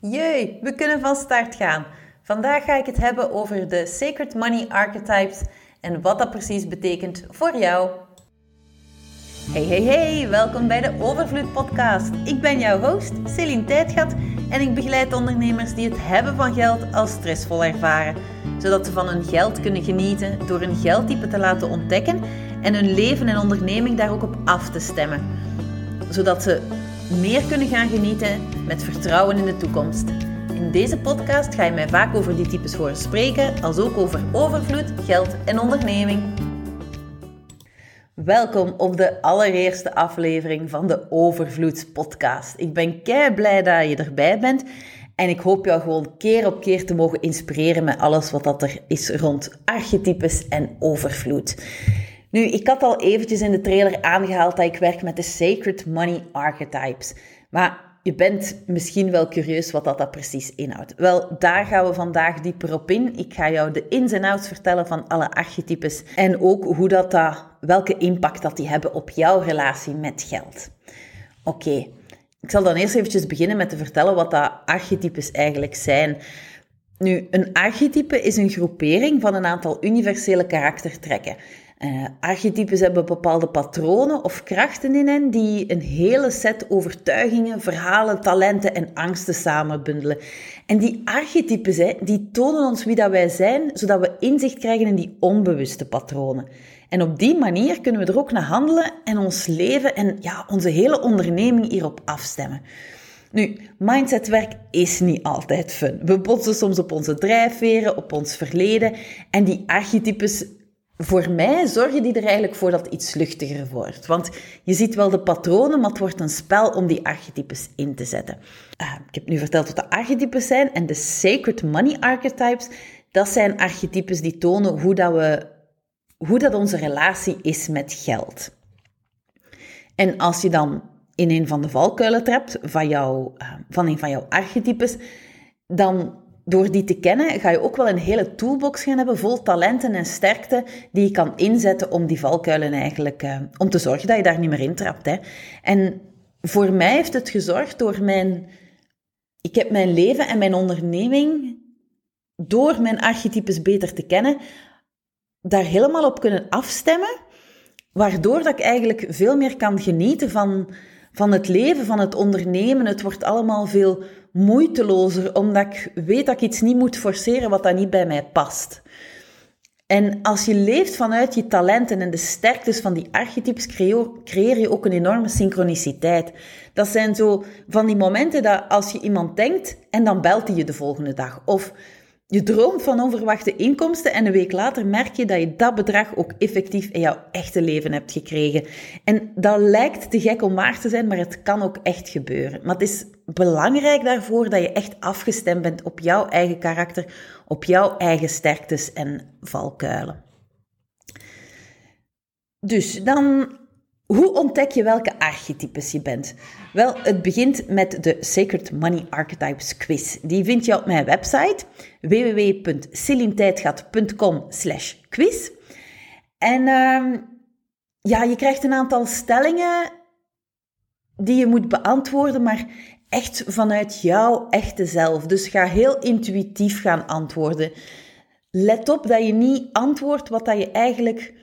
Jee, we kunnen van start gaan. Vandaag ga ik het hebben over de Sacred Money Archetypes en wat dat precies betekent voor jou. Hey, hey, hey, welkom bij de Overvloed Podcast. Ik ben jouw host, Celine Tijdgat, en ik begeleid ondernemers die het hebben van geld als stressvol ervaren, zodat ze van hun geld kunnen genieten door hun geldtype te laten ontdekken en hun leven en onderneming daar ook op af te stemmen, zodat ze meer kunnen gaan genieten met vertrouwen in de toekomst. In deze podcast ga je mij vaak over die types horen spreken, als ook over overvloed, geld en onderneming. Welkom op de allereerste aflevering van de Overvloedspodcast. Ik ben kei blij dat je erbij bent en ik hoop jou gewoon keer op keer te mogen inspireren met alles wat dat er is rond archetypes en overvloed. Nu, ik had al eventjes in de trailer aangehaald dat ik werk met de Sacred Money Archetypes. Maar je bent misschien wel curieus wat dat, dat precies inhoudt. Wel, daar gaan we vandaag dieper op in. Ik ga jou de ins en outs vertellen van alle archetypes en ook hoe dat, dat welke impact dat die hebben op jouw relatie met geld. Oké, ik zal dan eerst eventjes beginnen met te vertellen wat dat archetypes eigenlijk zijn. Nu, een archetype is een groepering van een aantal universele karaktertrekken. Uh, archetypes hebben bepaalde patronen of krachten in hen die een hele set overtuigingen, verhalen, talenten en angsten samenbundelen. En die archetypes hè, die tonen ons wie dat wij zijn, zodat we inzicht krijgen in die onbewuste patronen. En op die manier kunnen we er ook naar handelen en ons leven en ja, onze hele onderneming hierop afstemmen. Nu, mindsetwerk is niet altijd fun. We botsen soms op onze drijfveren, op ons verleden en die archetypes voor mij zorgen die er eigenlijk voor dat het iets luchtiger wordt. Want je ziet wel de patronen, maar het wordt een spel om die archetypes in te zetten. Uh, ik heb nu verteld wat de archetypes zijn. En de Sacred Money Archetypes, dat zijn archetypes die tonen hoe dat, we, hoe dat onze relatie is met geld. En als je dan in een van de valkuilen trapt van, jou, uh, van een van jouw archetypes, dan door die te kennen, ga je ook wel een hele toolbox gaan hebben vol talenten en sterkte die je kan inzetten om die valkuilen eigenlijk, uh, om te zorgen dat je daar niet meer in trapt. Hè. En voor mij heeft het gezorgd door mijn, ik heb mijn leven en mijn onderneming, door mijn archetypes beter te kennen, daar helemaal op kunnen afstemmen, waardoor dat ik eigenlijk veel meer kan genieten van, van het leven, van het ondernemen. Het wordt allemaal veel moeitelozer, omdat ik weet dat ik iets niet moet forceren wat dat niet bij mij past. En als je leeft vanuit je talenten en de sterktes van die archetypes, creëer je ook een enorme synchroniciteit. Dat zijn zo van die momenten dat als je iemand denkt en dan belt hij je de volgende dag. Of je droomt van onverwachte inkomsten en een week later merk je dat je dat bedrag ook effectief in jouw echte leven hebt gekregen. En dat lijkt te gek om waar te zijn, maar het kan ook echt gebeuren. Maar het is belangrijk daarvoor dat je echt afgestemd bent op jouw eigen karakter, op jouw eigen sterktes en valkuilen. Dus dan hoe ontdek je welke archetypes je bent? Wel, het begint met de Sacred Money Archetypes quiz. Die vind je op mijn website www.celintijdgat.com quiz. En uh, ja, je krijgt een aantal stellingen die je moet beantwoorden, maar echt vanuit jouw echte zelf. Dus ga heel intuïtief gaan antwoorden. Let op dat je niet antwoordt wat dat je eigenlijk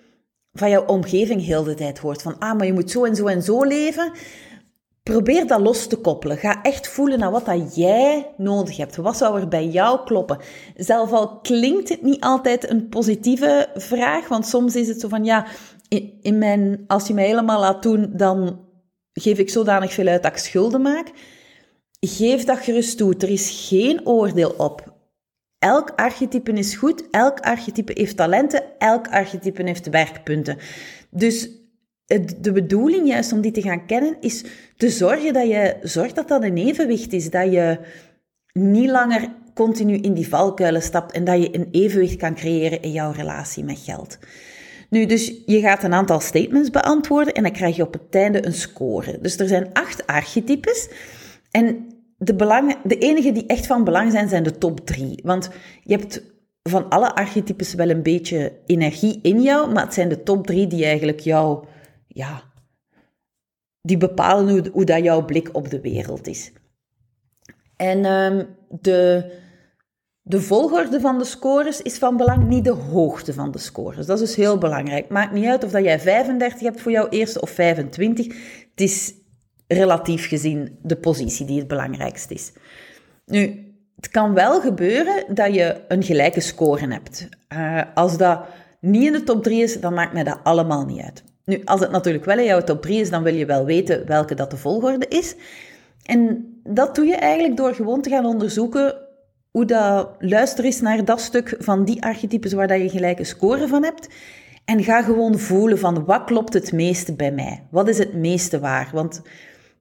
van jouw omgeving heel de tijd hoort. Van, ah, maar je moet zo en zo en zo leven. Probeer dat los te koppelen. Ga echt voelen naar wat dat jij nodig hebt. Wat zou er bij jou kloppen? Zelf al klinkt het niet altijd een positieve vraag, want soms is het zo van, ja, in, mijn, als je mij helemaal laat doen, dan geef ik zodanig veel uit dat ik schulden maak. Geef dat gerust toe. Er is geen oordeel op. Elk archetype is goed, elk archetype heeft talenten, elk archetype heeft werkpunten. Dus de bedoeling juist om die te gaan kennen is te zorgen dat je zorgt dat dat een evenwicht is, dat je niet langer continu in die valkuilen stapt en dat je een evenwicht kan creëren in jouw relatie met geld. Nu, dus je gaat een aantal statements beantwoorden en dan krijg je op het einde een score. Dus er zijn acht archetypes en de, belang, de enige die echt van belang zijn, zijn de top drie. Want je hebt van alle archetypes wel een beetje energie in jou, maar het zijn de top drie die eigenlijk jou, ja, die bepalen hoe, hoe dat jouw blik op de wereld is. En um, de, de volgorde van de scores is van belang, niet de hoogte van de scores. Dat is dus heel belangrijk. Maakt niet uit of dat jij 35 hebt voor jouw eerste of 25. Het is relatief gezien de positie die het belangrijkste is. Nu, het kan wel gebeuren dat je een gelijke score hebt. Uh, als dat niet in de top 3 is, dan maakt mij dat allemaal niet uit. Nu, als het natuurlijk wel in jouw top 3 is, dan wil je wel weten welke dat de volgorde is. En dat doe je eigenlijk door gewoon te gaan onderzoeken hoe dat luister is naar dat stuk van die archetypes waar dat je gelijke score van hebt. En ga gewoon voelen van wat klopt het meeste bij mij? Wat is het meeste waar? Want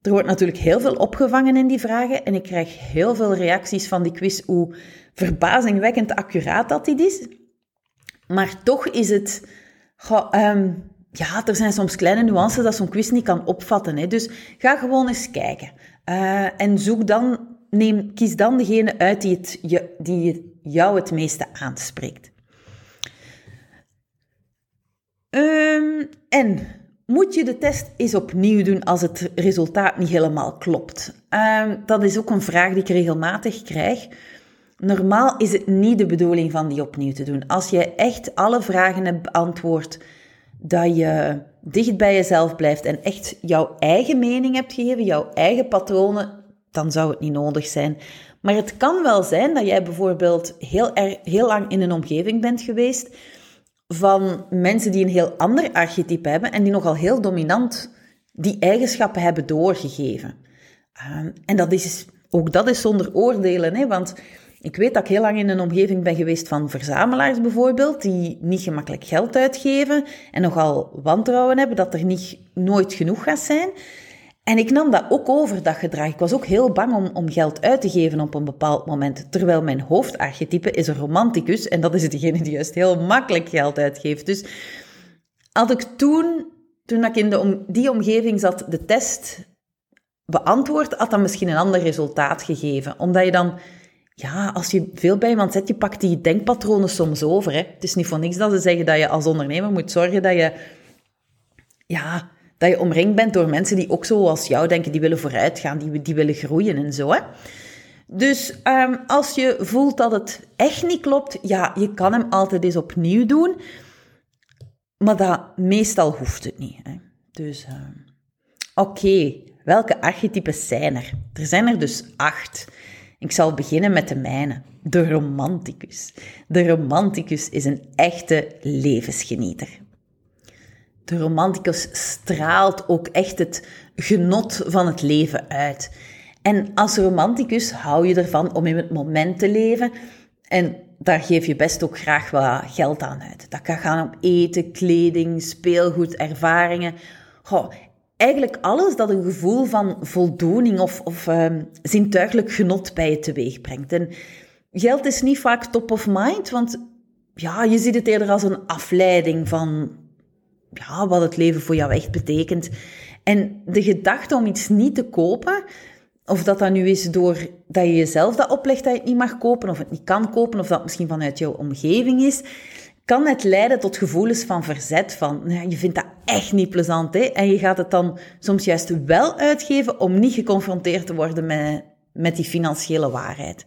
er wordt natuurlijk heel veel opgevangen in die vragen en ik krijg heel veel reacties van die quiz hoe verbazingwekkend accuraat dat dit is. Maar toch is het... Ehm, ja, er zijn soms kleine nuances dat zo'n quiz niet kan opvatten. Hè. Dus ga gewoon eens kijken. Uh, en zoek dan, neem, kies dan degene uit die, het, je, die jou het meeste aanspreekt. Um, en moet je de test eens opnieuw doen als het resultaat niet helemaal klopt? Um, dat is ook een vraag die ik regelmatig krijg. Normaal is het niet de bedoeling van die opnieuw te doen. Als je echt alle vragen hebt beantwoord, dat je dicht bij jezelf blijft en echt jouw eigen mening hebt gegeven, jouw eigen patronen, dan zou het niet nodig zijn. Maar het kan wel zijn dat jij bijvoorbeeld heel, er, heel lang in een omgeving bent geweest van mensen die een heel ander archetype hebben en die nogal heel dominant die eigenschappen hebben doorgegeven. Ehm, en dat is, ook dat is zonder oordelen, hè, want ik weet dat ik heel lang in een omgeving ben geweest van verzamelaars bijvoorbeeld, die niet gemakkelijk geld uitgeven en nogal wantrouwen hebben dat er niet, nooit genoeg gaat zijn. En ik nam dat ook over, dat gedrag. Ik was ook heel bang om, om geld uit te geven op een bepaald moment. Terwijl mijn hoofdarchetype is een romanticus en dat is degene die juist heel makkelijk geld uitgeeft. Dus had ik toen, toen ik in de die omgeving zat, de test beantwoord, had dat misschien een ander resultaat gegeven. Omdat je dan ja, als je veel bij iemand zet, je pakt die denkpatronen soms over. Hè. Het is niet voor niks dat ze zeggen dat je als ondernemer moet zorgen dat je, ja, dat je omringd bent door mensen die ook zoals jou denken, die willen vooruitgaan, die, die willen groeien en zo. Hè. Dus um, als je voelt dat het echt niet klopt, ja, je kan hem altijd eens opnieuw doen. Maar meestal hoeft het niet. Hè. Dus, uh, oké, welke archetypes zijn er? Er zijn er dus acht. Ik zal beginnen met de mijne, de romanticus. De romanticus is een echte levensgenieter. De romanticus straalt ook echt het genot van het leven uit. En als romanticus hou je ervan om in het moment te leven en daar geef je best ook graag wat geld aan uit. Dat kan gaan om eten, kleding, speelgoed, ervaringen. Goh, eigenlijk alles dat een gevoel van voldoening of, of um, zintuigelijk genot bij je teweeg brengt. En geld is niet vaak top of mind, want ja, je ziet het eerder als een afleiding van ja, wat het leven voor jou echt betekent. En de gedachte om iets niet te kopen, of dat dat nu is door dat je jezelf dat oplegt dat je het niet mag kopen, of het niet kan kopen, of dat misschien vanuit jouw omgeving is, kan het leiden tot gevoelens van verzet, van nou, je vindt dat echt niet plezant, hè? en je gaat het dan soms juist wel uitgeven om niet geconfronteerd te worden met, met die financiële waarheid.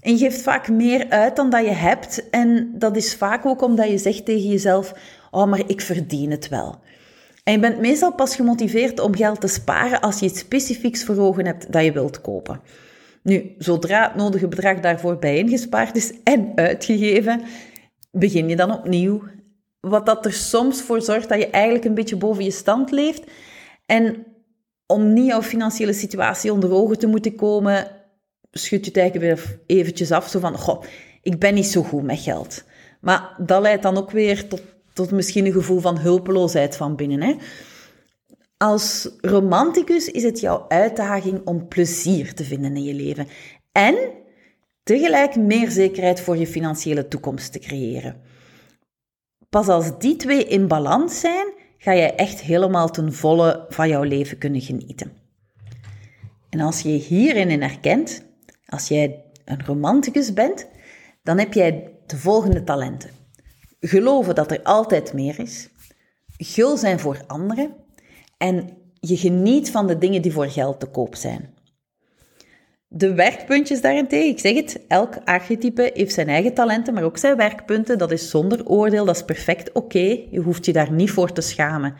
En je geeft vaak meer uit dan dat je hebt, en dat is vaak ook omdat je zegt tegen jezelf, oh, maar ik verdien het wel. En je bent meestal pas gemotiveerd om geld te sparen als je iets specifieks voor ogen hebt dat je wilt kopen. Nu, zodra het nodige bedrag daarvoor bijeengespaard is en uitgegeven, begin je dan opnieuw. Wat dat er soms voor zorgt dat je eigenlijk een beetje boven je stand leeft. En om niet jouw financiële situatie onder ogen te moeten komen, schud je het eigenlijk weer eventjes af. Zo van, goh, ik ben niet zo goed met geld. Maar dat leidt dan ook weer tot, tot misschien een gevoel van hulpeloosheid van binnen. Hè? Als romanticus is het jouw uitdaging om plezier te vinden in je leven. En tegelijk meer zekerheid voor je financiële toekomst te creëren. Pas als die twee in balans zijn, ga jij echt helemaal ten volle van jouw leven kunnen genieten. En als je hierin herkent, als jij een romanticus bent, dan heb jij de volgende talenten. Geloven dat er altijd meer is, gul zijn voor anderen en je geniet van de dingen die voor geld te koop zijn. De werkpuntjes daarentegen, ik zeg het, elk archetype heeft zijn eigen talenten, maar ook zijn werkpunten. Dat is zonder oordeel, dat is perfect oké. Je hoeft je daar niet voor te schamen.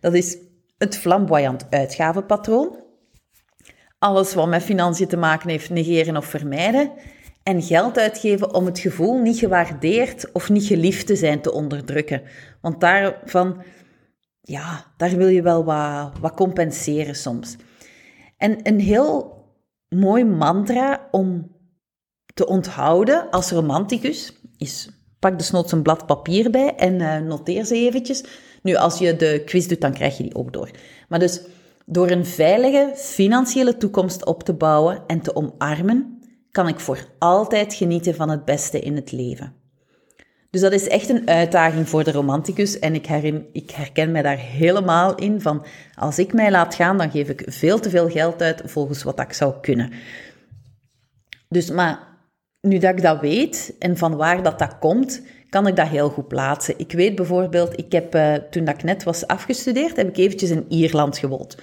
Dat is het flamboyant uitgavenpatroon. Alles wat met financiën te maken heeft, negeren of vermijden. En geld uitgeven om het gevoel niet gewaardeerd of niet geliefd te zijn te onderdrukken. Want daarvan, ja, daar wil je wel wat, wat compenseren soms. En een heel mooi mantra om te onthouden als romanticus is: pak desnoods een blad papier bij en uh, noteer ze eventjes. Nu, als je de quiz doet, dan krijg je die ook door. Maar dus door een veilige financiële toekomst op te bouwen en te omarmen, kan ik voor altijd genieten van het beste in het leven. Dus dat is echt een uitdaging voor de romanticus en ik, herin, ik herken mij daar helemaal in van als ik mij laat gaan, dan geef ik veel te veel geld uit volgens wat ik zou kunnen. Dus maar nu dat ik dat weet en van waar dat, dat komt, kan ik dat heel goed plaatsen. Ik weet bijvoorbeeld, ik heb, uh, toen dat ik net was afgestudeerd, heb ik eventjes in Ierland gewoond.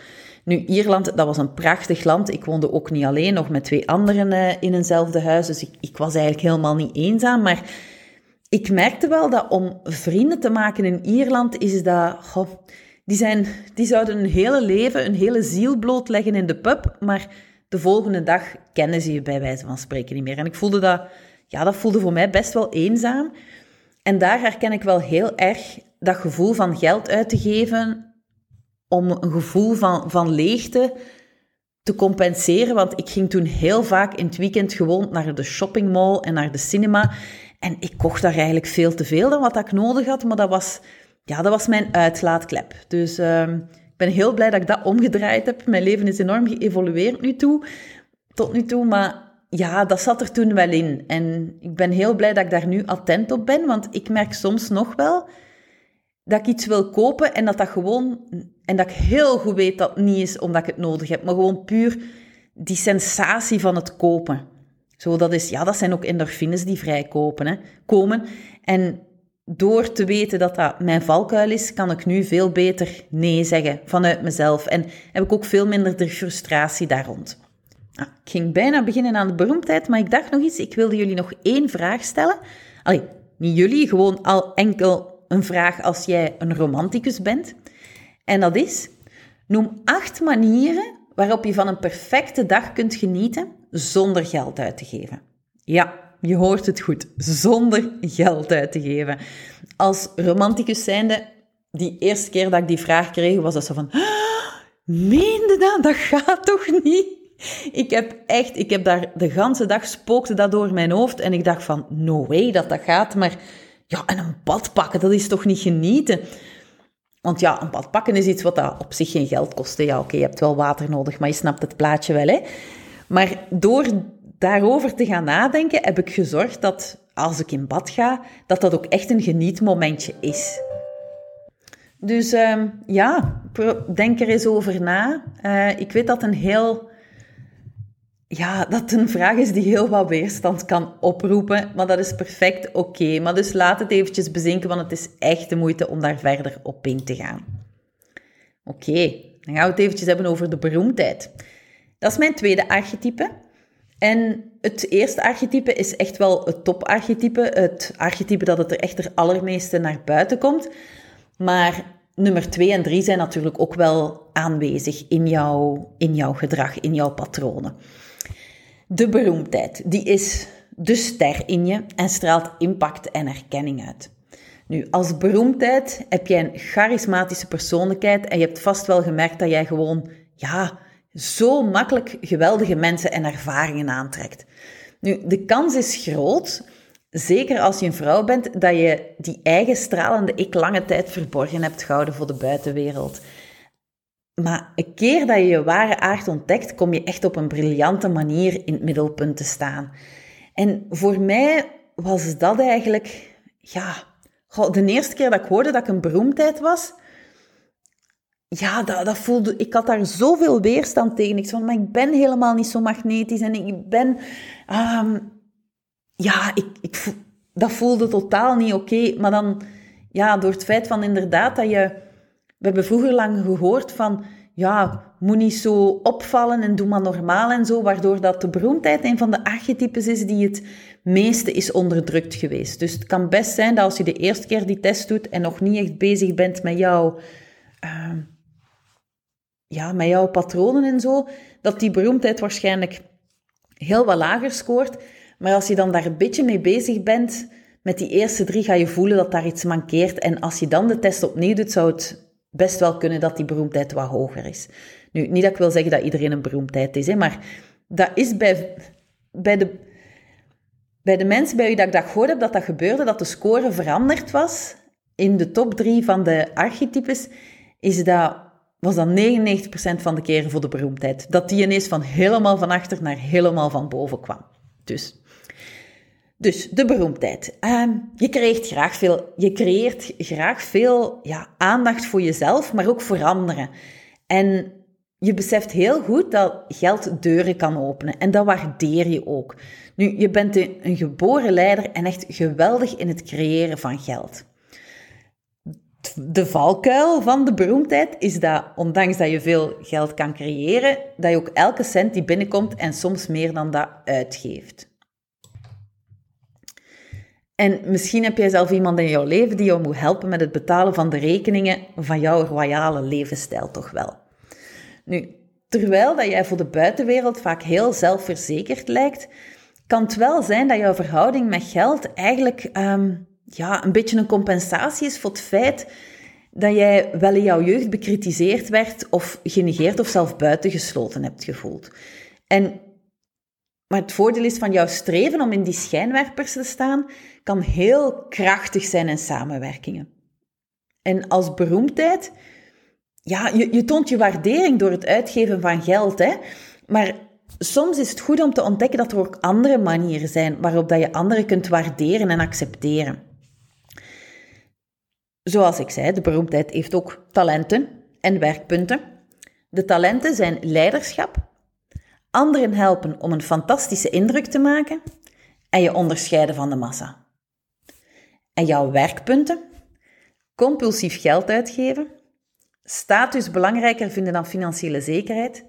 Nu, Ierland, dat was een prachtig land. Ik woonde ook niet alleen, nog met twee anderen uh, in eenzelfde huis. Dus ik, ik was eigenlijk helemaal niet eenzaam. Maar ik merkte wel dat om vrienden te maken in Ierland is dat... Die, zijn, die zouden een hele leven, een hele ziel blootleggen in de pub, maar de volgende dag kennen ze je bij wijze van spreken niet meer. En ik voelde dat, ja, dat voelde voor mij best wel eenzaam. En daar herken ik wel heel erg dat gevoel van geld uit te geven om een gevoel van, van leegte te compenseren. Want ik ging toen heel vaak in het weekend gewoon naar de shoppingmall en naar de cinema. En ik kocht daar eigenlijk veel te veel dan wat ik nodig had, maar dat was, ja, dat was mijn uitlaatklep. Dus uh, ik ben heel blij dat ik dat omgedraaid heb. Mijn leven is enorm geëvolueerd nu toe, tot nu toe, maar ja, dat zat er toen wel in. En ik ben heel blij dat ik daar nu attent op ben, want ik merk soms nog wel dat ik iets wil kopen en dat dat gewoon, en dat ik heel goed weet dat het niet is omdat ik het nodig heb, maar gewoon puur die sensatie van het kopen. Zo, dat, is, ja, dat zijn ook endorfines die vrijkomen, hè, komen. En door te weten dat dat mijn valkuil is, kan ik nu veel beter nee zeggen vanuit mezelf. En heb ik ook veel minder de frustratie daar rond. Nou, ik ging bijna beginnen aan de beroemdheid, maar ik dacht nog iets. Ik wilde jullie nog één vraag stellen. Allee, niet jullie, gewoon al enkel een vraag als jij een romanticus bent. En dat is, noem acht manieren waarop je van een perfecte dag kunt genieten zonder geld uit te geven. Ja, je hoort het goed, zonder geld uit te geven. Als romanticus zijnde, die eerste keer dat ik die vraag kreeg, was dat zo van... Ah, meende dat? Dat gaat toch niet? Ik heb echt, ik heb daar de ganse dag spookte dat door mijn hoofd en ik dacht van, no way dat dat gaat, maar ja, en een bad pakken, dat is toch niet genieten? Want ja, een bad pakken is iets wat dat op zich geen geld kost. Ja, oké, je hebt wel water nodig, maar je snapt het plaatje wel, hè? Maar door daarover te gaan nadenken, heb ik gezorgd dat als ik in bad ga, dat dat ook echt een genietmomentje is. Dus uh, ja, denk er eens over na. Uh, ik weet dat een heel ja, dat een vraag is die heel wat weerstand kan oproepen, maar dat is perfect oké. Maar dus laat het eventjes bezinken, want het is echt de moeite om daar verder op in te gaan. Oké, dan gaan we het eventjes hebben over de beroemdheid. Dat is mijn tweede archetype. En het eerste archetype is echt wel het toparchetype, het archetype dat het er echt er allermeeste naar buiten komt. Maar nummer twee en drie zijn natuurlijk ook wel aanwezig in jouw, in jouw gedrag, in jouw patronen. De beroemdheid, die is de ster in je en straalt impact en erkenning uit. Nu, als beroemdheid heb jij een charismatische persoonlijkheid en je hebt vast wel gemerkt dat jij gewoon, ja, zo makkelijk geweldige mensen en ervaringen aantrekt. Nu, de kans is groot, zeker als je een vrouw bent, dat je die eigen stralende ik lange tijd verborgen hebt gehouden voor de buitenwereld. Maar een keer dat je je ware aard ontdekt, kom je echt op een briljante manier in het middelpunt te staan. En voor mij was dat eigenlijk, ja, de eerste keer dat ik hoorde dat ik een beroemdheid was, ja, dat, dat voelde, ik had daar zoveel weerstand tegen. Ik zei, maar ik ben helemaal niet zo magnetisch en ik ben, um, ja, ik, ik, dat voelde totaal niet oké. Maar dan, ja, door het feit van inderdaad dat je we hebben vroeger lang gehoord van, ja, moet niet zo opvallen en doe maar normaal en zo, waardoor dat de beroemdheid een van de archetypes is die het meeste is onderdrukt geweest. Dus het kan best zijn dat als je de eerste keer die test doet en nog niet echt bezig bent met jouw, uh, ja, met jouw patronen en zo, dat die beroemdheid waarschijnlijk heel wat lager scoort. Maar als je dan daar een beetje mee bezig bent, met die eerste drie ga je voelen dat daar iets mankeert. En als je dan de test opnieuw doet, zou het best wel kunnen dat die beroemdheid wat hoger is. Nu, niet dat ik wil zeggen dat iedereen een beroemdheid is, hè, maar dat is bij, bij, de, bij de mensen bij wie dat ik dat gehoord heb dat dat gebeurde, dat de score veranderd was in de top drie van de archetypes, is dat, was dat 99% van de keren voor de beroemdheid. Dat die ineens van helemaal van achter naar helemaal van boven kwam. Dus dus de beroemdheid. Uh, je, creëert graag veel, je creëert graag veel ja, aandacht voor jezelf, maar ook voor anderen. En je beseft heel goed dat geld deuren kan openen. En dat waardeer je ook. Nu, je bent een geboren leider en echt geweldig in het creëren van geld. De valkuil van de beroemdheid is dat, ondanks dat je veel geld kan creëren, dat je ook elke cent die binnenkomt en soms meer dan dat uitgeeft. En misschien heb jij zelf iemand in jouw leven die jou moet helpen met het betalen van de rekeningen van jouw royale levensstijl, toch wel. Nu, terwijl dat jij voor de buitenwereld vaak heel zelfverzekerd lijkt, kan het wel zijn dat jouw verhouding met geld eigenlijk um, ja, een beetje een compensatie is voor het feit dat jij wel in jouw jeugd bekritiseerd werd of genegeerd of zelf buitengesloten hebt gevoeld. En maar het voordeel is van jouw streven om in die schijnwerpers te staan, kan heel krachtig zijn in samenwerkingen. En als beroemdheid, ja, je, je toont je waardering door het uitgeven van geld, hè. Maar soms is het goed om te ontdekken dat er ook andere manieren zijn waarop dat je anderen kunt waarderen en accepteren. Zoals ik zei, de beroemdheid heeft ook talenten en werkpunten. De talenten zijn leiderschap, anderen helpen om een fantastische indruk te maken en je onderscheiden van de massa. En jouw werkpunten? Compulsief geld uitgeven, status belangrijker vinden dan financiële zekerheid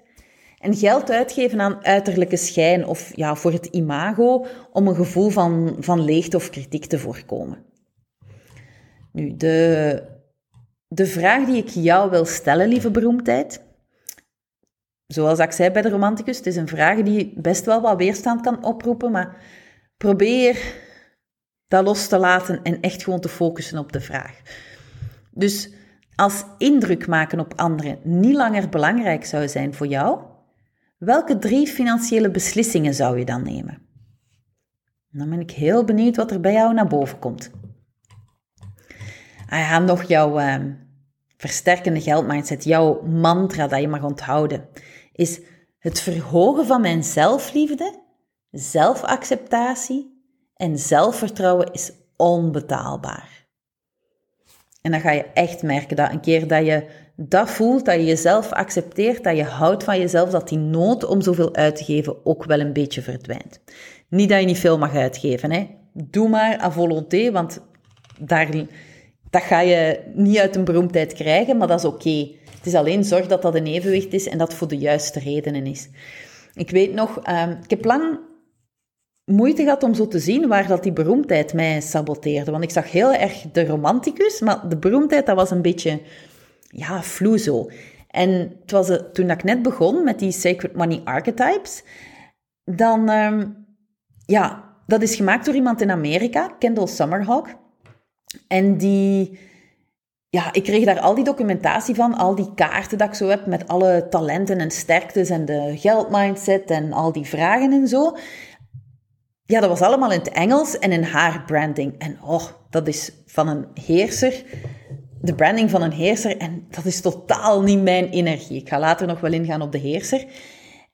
en geld uitgeven aan uiterlijke schijn of ja, voor het imago om een gevoel van, van leegte of kritiek te voorkomen. Nu, de, de vraag die ik jou wil stellen, lieve beroemdheid, zoals ik zei bij de romanticus, het is een vraag die best wel wat weerstand kan oproepen, maar probeer dat los te laten en echt gewoon te focussen op de vraag. Dus als indruk maken op anderen niet langer belangrijk zou zijn voor jou, welke drie financiële beslissingen zou je dan nemen? Dan ben ik heel benieuwd wat er bij jou naar boven komt. Ah ja, nog jouw uh, versterkende geldmindset, jouw mantra dat je mag onthouden is het verhogen van mijn zelfliefde, zelfacceptatie en zelfvertrouwen is onbetaalbaar. En dan ga je echt merken dat een keer dat je dat voelt, dat je jezelf accepteert, dat je houdt van jezelf, dat die nood om zoveel uit te geven ook wel een beetje verdwijnt. Niet dat je niet veel mag uitgeven, hè. Doe maar à volonté, want daar, dat ga je niet uit een beroemdheid krijgen, maar dat is oké. Is alleen zorg dat dat een evenwicht is en dat voor de juiste redenen is. Ik weet nog, ehm, ik heb lang moeite gehad om zo te zien waar dat die beroemdheid mij saboteerde. Want ik zag heel erg de romanticus, maar de beroemdheid dat was een beetje, ja, vloe zo. En het was, uh, toen ik net begon met die Sacred Money Archetypes, dan, ehm, ja, dat is gemaakt door iemand in Amerika, Kendall Summerhawk. En die ja, ik kreeg daar al die documentatie van, al die kaarten dat ik zo heb met alle talenten en sterktes en de geldmindset en al die vragen en zo. Ja, dat was allemaal in het Engels en in haar branding. En oh, dat is van een heerser, de branding van een heerser. En dat is totaal niet mijn energie. Ik ga later nog wel ingaan op de heerser.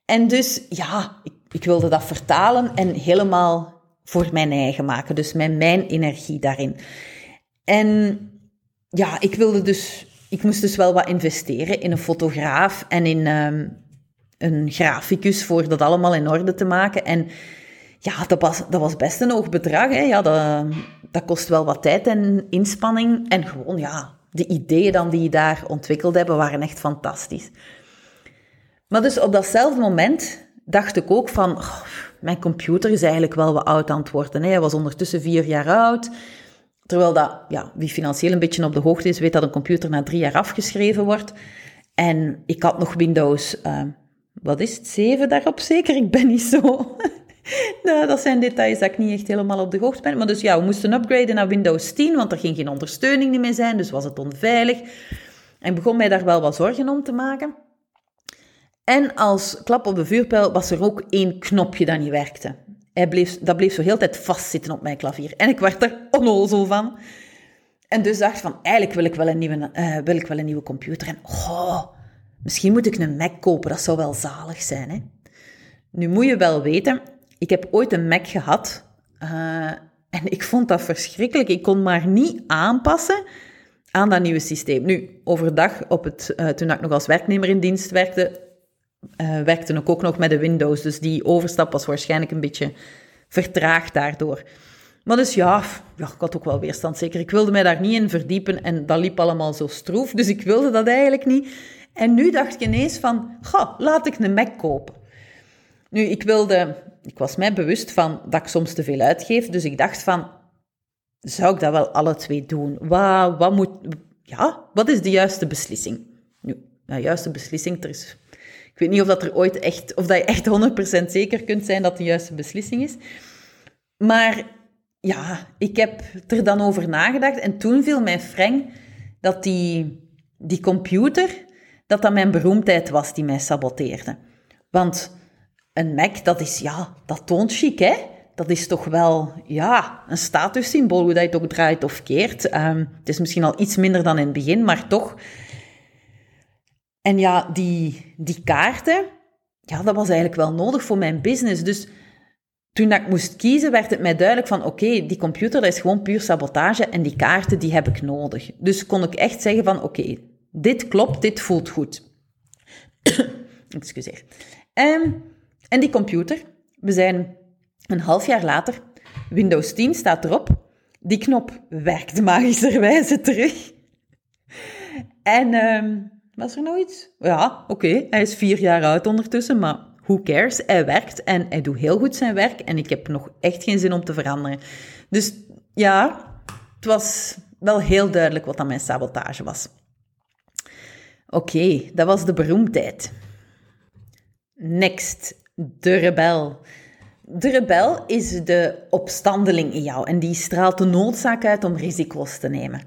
En dus, ja, ik, ik wilde dat vertalen en helemaal voor mijn eigen maken. Dus met mijn energie daarin. En ja, ik wilde dus, ik moest dus wel wat investeren in een fotograaf en in um, een graficus voor dat allemaal in orde te maken. En ja, dat was, dat was best een hoog bedrag. Hè. Ja, dat, dat kost wel wat tijd en inspanning. En gewoon, ja, de ideeën dan die je daar ontwikkeld hebben, waren echt fantastisch. Maar dus op datzelfde moment dacht ik ook van, oh, mijn computer is eigenlijk wel wat oud aan het worden. Hij was ondertussen vier jaar oud. Terwijl dat, ja, wie financieel een beetje op de hoogte is, weet dat een computer na drie jaar afgeschreven wordt. En ik had nog Windows, uh, wat is het, 7 daarop zeker? Ik ben niet zo... nou, dat zijn details dat ik niet echt helemaal op de hoogte ben. Maar dus ja, we moesten upgraden naar Windows 10, want er ging geen ondersteuning meer zijn, dus was het onveilig. En begon mij daar wel wat zorgen om te maken. En als klap op de vuurpijl was er ook één knopje dat niet werkte. Hij bleef, dat bleef zo heel tijd vastzitten op mijn klavier. En ik werd er onnozel van. En dus dacht van, eigenlijk wil ik wel een nieuwe, uh, wil ik wel een nieuwe computer. En oh, misschien moet ik een Mac kopen, dat zou wel zalig zijn. Hè? Nu moet je wel weten, ik heb ooit een Mac gehad. Uh, en ik vond dat verschrikkelijk. Ik kon maar niet aanpassen aan dat nieuwe systeem. Nu, overdag, op het, uh, toen ik nog als werknemer in dienst werkte, uh, werkte ik ook nog met de Windows. Dus die overstap was waarschijnlijk een beetje vertraagd daardoor. Maar dus ja, ik had ook wel weerstand, zeker. Ik wilde mij daar niet in verdiepen en dat liep allemaal zo stroef, dus ik wilde dat eigenlijk niet. En nu dacht ik ineens van, ga, laat ik een Mac kopen. Nu, ik wilde, ik was mij bewust van dat ik soms te veel uitgeef, dus ik dacht van, zou ik dat wel alle twee doen? Wat, wat moet, ja, wat is de juiste beslissing? Nu, de juiste beslissing, er is ik weet niet of dat er ooit echt, of dat je echt 100% zeker kunt zijn dat de juiste beslissing is. Maar ja, ik heb er dan over nagedacht en toen viel mij freng dat die, die computer, dat dat mijn beroemdheid was die mij saboteerde. Want een Mac, dat is, ja, dat toont chic, hè? Dat is toch wel, ja, een statussymbool, hoe dat je het ook draait of keert. Um, het is misschien al iets minder dan in het begin, maar toch en ja, die, die kaarten, ja, dat was eigenlijk wel nodig voor mijn business. Dus toen ik moest kiezen, werd het mij duidelijk van, oké, die computer, dat is gewoon puur sabotage en die kaarten, die heb ik nodig. Dus kon ik echt zeggen van, oké, dit klopt, dit voelt goed. Excuseer. En, en die computer, we zijn een half jaar later, Windows 10 staat erop, die knop werkt magischerwijze terug. En... Um, was er nou iets? Ja, oké. Hij is vier jaar oud ondertussen, maar who cares? Hij werkt en hij doet heel goed zijn werk en ik heb nog echt geen zin om te veranderen. Dus ja, het was wel heel duidelijk wat dan mijn sabotage was. Oké, dat was de beroemdheid. Next, de rebel. De rebel is de opstandeling in jou en die straalt de noodzaak uit om risico's te nemen.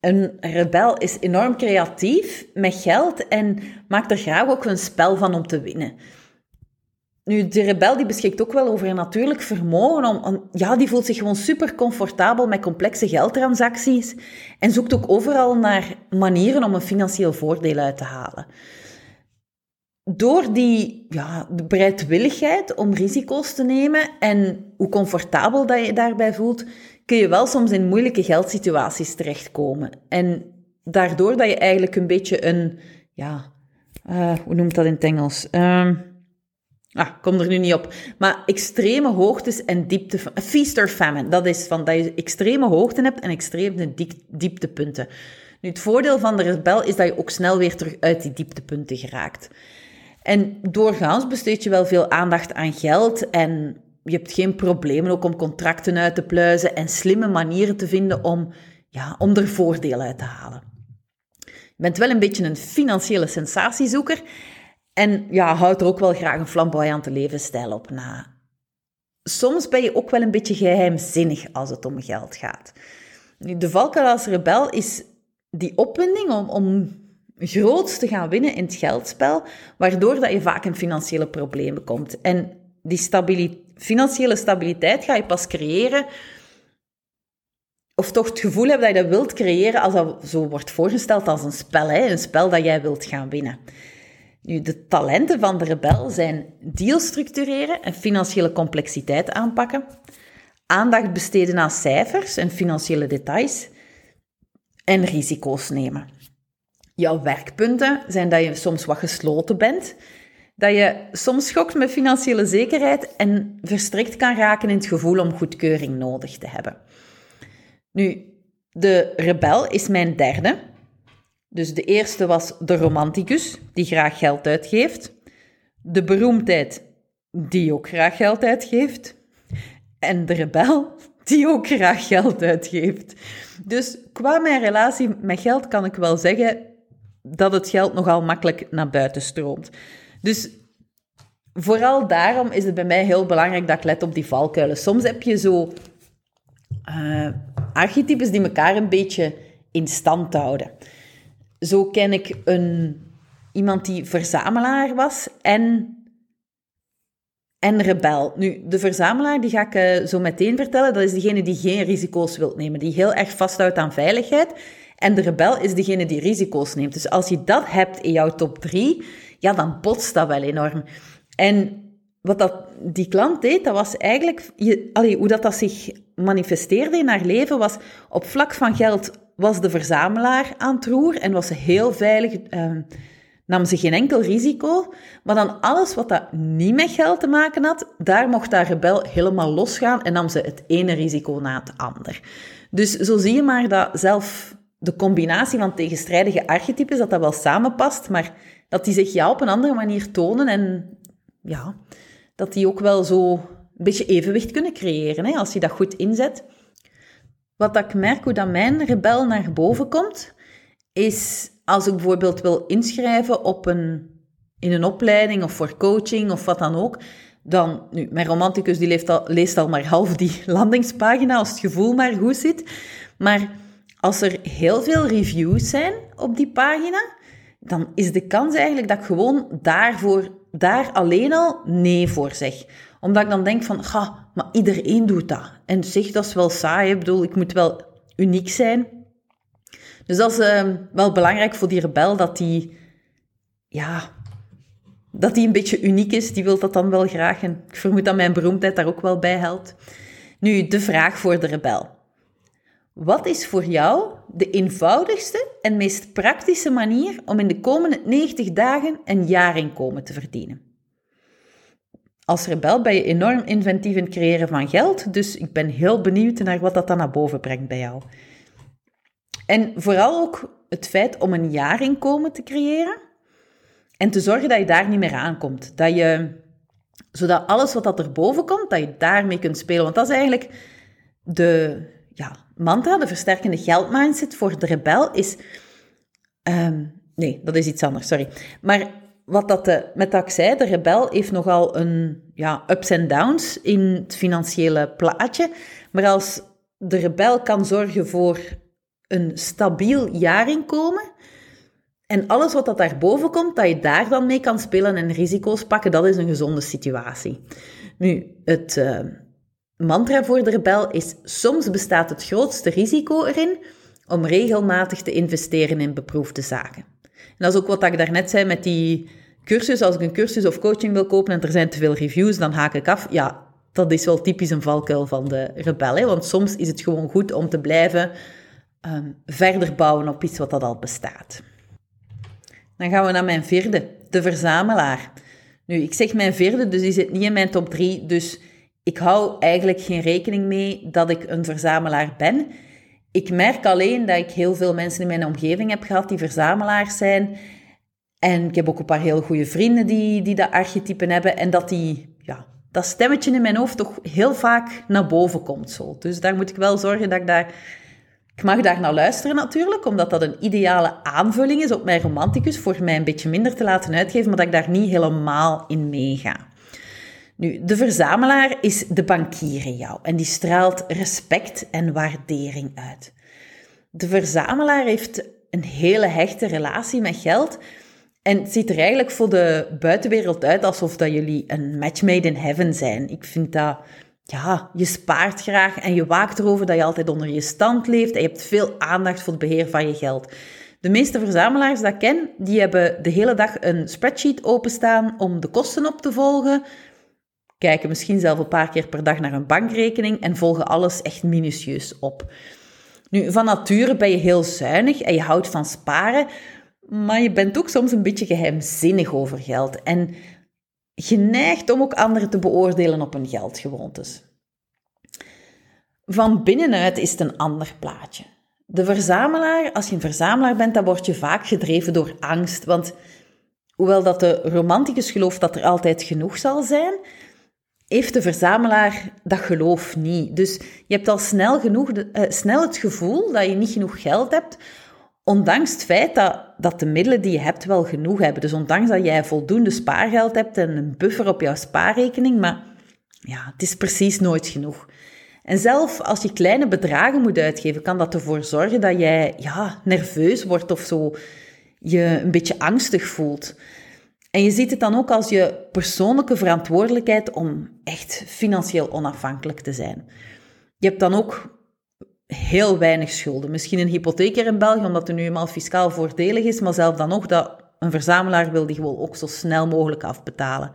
Een rebel is enorm creatief met geld en maakt er graag ook een spel van om te winnen. Nu, de rebel die beschikt ook wel over een natuurlijk vermogen. Om, ja, die voelt zich gewoon super comfortabel met complexe geldtransacties en zoekt ook overal naar manieren om een financieel voordeel uit te halen. Door die ja, de bereidwilligheid om risico's te nemen en hoe comfortabel dat je daarbij voelt, kun je wel soms in moeilijke geldsituaties terechtkomen. En daardoor dat je eigenlijk een beetje een, ja, uh, hoe noemt dat in het Engels? Uh, ah, kom er nu niet op. Maar extreme hoogtes en diepte, feast or famine, dat is van dat je extreme hoogten hebt en extreme dieptepunten. Nu, het voordeel van de rebel is dat je ook snel weer terug uit die dieptepunten geraakt. En doorgaans besteed je wel veel aandacht aan geld en je hebt geen problemen ook om contracten uit te pluizen en slimme manieren te vinden om, ja, om er voordeel uit te halen. Je bent wel een beetje een financiële sensatiezoeker en ja, houdt er ook wel graag een flamboyante levensstijl op na. Soms ben je ook wel een beetje geheimzinnig als het om geld gaat. De valkuil als rebel is die opwinding om, om groots te gaan winnen in het geldspel, waardoor dat je vaak in financiële problemen komt. En die stabiliteit financiële stabiliteit ga je pas creëren, of toch het gevoel hebben dat je dat wilt creëren als dat zo wordt voorgesteld als een spel, hè? een spel dat jij wilt gaan winnen. Nu, de talenten van de rebel zijn deals structureren en financiële complexiteit aanpakken, aandacht besteden aan cijfers en financiële details en risico's nemen. Jouw werkpunten zijn dat je soms wat gesloten bent dat je soms schokt met financiële zekerheid en verstrikt kan raken in het gevoel om goedkeuring nodig te hebben. Nu, de rebel is mijn derde. Dus de eerste was de romanticus, die graag geld uitgeeft. De beroemdheid die ook graag geld uitgeeft. En de rebel die ook graag geld uitgeeft. Dus qua mijn relatie met geld kan ik wel zeggen dat het geld nogal makkelijk naar buiten stroomt. Dus vooral daarom is het bij mij heel belangrijk dat ik let op die valkuilen. Soms heb je zo uh, archetypes die elkaar een beetje in stand houden. Zo ken ik een, iemand die verzamelaar was en, en rebel. Nu, de verzamelaar die ga ik uh, zo meteen vertellen. Dat is degene die geen risico's wil nemen, die heel erg vasthoudt aan veiligheid. En de rebel is degene die risico's neemt. Dus als je dat hebt in jouw top 3, ja, dan botst dat wel enorm. En wat dat, die klant deed, dat was eigenlijk... Je, allee, hoe dat, dat zich manifesteerde in haar leven, was op vlak van geld was de verzamelaar aan het roer en was ze heel veilig, eh, nam ze geen enkel risico. Maar dan alles wat dat niet met geld te maken had, daar mocht haar rebel helemaal losgaan en nam ze het ene risico na het ander. Dus zo zie je maar dat zelf de combinatie van tegenstrijdige archetypes, dat dat wel samenpast, maar dat die zich ja op een andere manier tonen en ja, dat die ook wel zo een beetje evenwicht kunnen creëren, hè, als je dat goed inzet. Wat ik merk, hoe dat mijn rebel naar boven komt, is als ik bijvoorbeeld wil inschrijven op een, in een opleiding of voor coaching of wat dan ook, dan, nu, mijn romanticus die leest al, leest al maar half die landingspagina als het gevoel maar goed zit. Maar als er heel veel reviews zijn op die pagina, dan is de kans eigenlijk dat ik gewoon daarvoor, daar alleen al nee voor zeg. Omdat ik dan denk van, ga, maar iedereen doet dat. En zeg, dat is wel saai. Ik bedoel, ik moet wel uniek zijn. Dus dat is uh, wel belangrijk voor die rebel, dat die, ja, dat die een beetje uniek is. Die wil dat dan wel graag. En ik vermoed dat mijn beroemdheid daar ook wel bij helpt. Nu, de vraag voor de rebel. Wat is voor jou de eenvoudigste en meest praktische manier om in de komende 90 dagen een jaarinkomen te verdienen? Als rebel ben je enorm inventief in het creëren van geld, dus ik ben heel benieuwd naar wat dat dan naar boven brengt bij jou. En vooral ook het feit om een jaarinkomen te creëren en te zorgen dat je daar niet meer aankomt. Dat je, zodat alles wat dat erboven komt, dat je daarmee kunt spelen. Want dat is eigenlijk de mantra, de versterkende geldmindset voor de rebel is... Ehm, nee, dat is iets anders, sorry. Maar wat dat de, met dat ik zei, de rebel heeft nogal een ja, ups en downs in het financiële plaatje. Maar als de rebel kan zorgen voor een stabiel jaarinkomen en alles wat dat daarboven komt, dat je daar dan mee kan spelen en risico's pakken, dat is een gezonde situatie. Nu, het uh, mantra voor de rebel is: soms bestaat het grootste risico erin om regelmatig te investeren in beproefde zaken. En dat is ook wat ik daarnet zei met die cursus, als ik een cursus of coaching wil kopen en er zijn te veel reviews, dan haak ik af. Ja, dat is wel typisch een valkuil van de rebel. Hè? Want soms is het gewoon goed om te blijven um, verder bouwen op iets wat dat al bestaat. Dan gaan we naar mijn vierde, de verzamelaar. Nu, ik zeg mijn vierde, dus die zit niet in mijn top drie. Dus ik hou eigenlijk geen rekening mee dat ik een verzamelaar ben. Ik merk alleen dat ik heel veel mensen in mijn omgeving heb gehad die verzamelaars zijn. En ik heb ook een paar heel goede vrienden die, die dat archetypen hebben. En dat die, ja, dat stemmetje in mijn hoofd toch heel vaak naar boven komt. Zo. Dus daar moet ik wel zorgen dat ik daar... Ik mag daar naar luisteren natuurlijk, omdat dat een ideale aanvulling is op mijn romanticus, voor mij een beetje minder te laten uitgeven, maar dat ik daar niet helemaal in meega. Nu, de verzamelaar is de bankier in jou en die straalt respect en waardering uit. De verzamelaar heeft een hele hechte relatie met geld, en ziet er eigenlijk voor de buitenwereld uit alsof dat jullie een match made in heaven zijn. Ik vind dat, ja, je spaart graag en je waakt erover dat je altijd onder je stand leeft en je hebt veel aandacht voor het beheer van je geld. De meeste verzamelaars dat ik ken, die hebben de hele dag een spreadsheet openstaan om de kosten op te volgen, kijken misschien zelf een paar keer per dag naar een bankrekening en volgen alles echt minutieus op. Nu, van nature ben je heel zuinig en je houdt van sparen, maar je bent ook soms een beetje geheimzinnig over geld en geneigd om ook anderen te beoordelen op hun geldgewoontes. Van binnenuit is het een ander plaatje. De verzamelaar, als je een verzamelaar bent, dan word je vaak gedreven door angst, want hoewel dat de romanticus gelooft dat er altijd genoeg zal zijn, heeft de verzamelaar dat geloof niet. Dus je hebt al snel, genoeg uh, snel het gevoel dat je niet genoeg geld hebt, ondanks het feit dat, dat de middelen die je hebt wel genoeg hebben. Dus ondanks dat jij voldoende spaargeld hebt en een buffer op jouw spaarrekening, maar ja, het is precies nooit genoeg. En zelf als je kleine bedragen moet uitgeven, kan dat ervoor zorgen dat jij ja, nerveus wordt of zo, je een beetje angstig voelt. En je ziet het dan ook als je persoonlijke verantwoordelijkheid om echt financieel onafhankelijk te zijn. Je hebt dan ook heel weinig schulden. Misschien een hypotheek in België, omdat het nu eenmaal fiscaal voordelig is, maar zelf dan nog dat een verzamelaar wil die gewoon ook zo snel mogelijk afbetalen.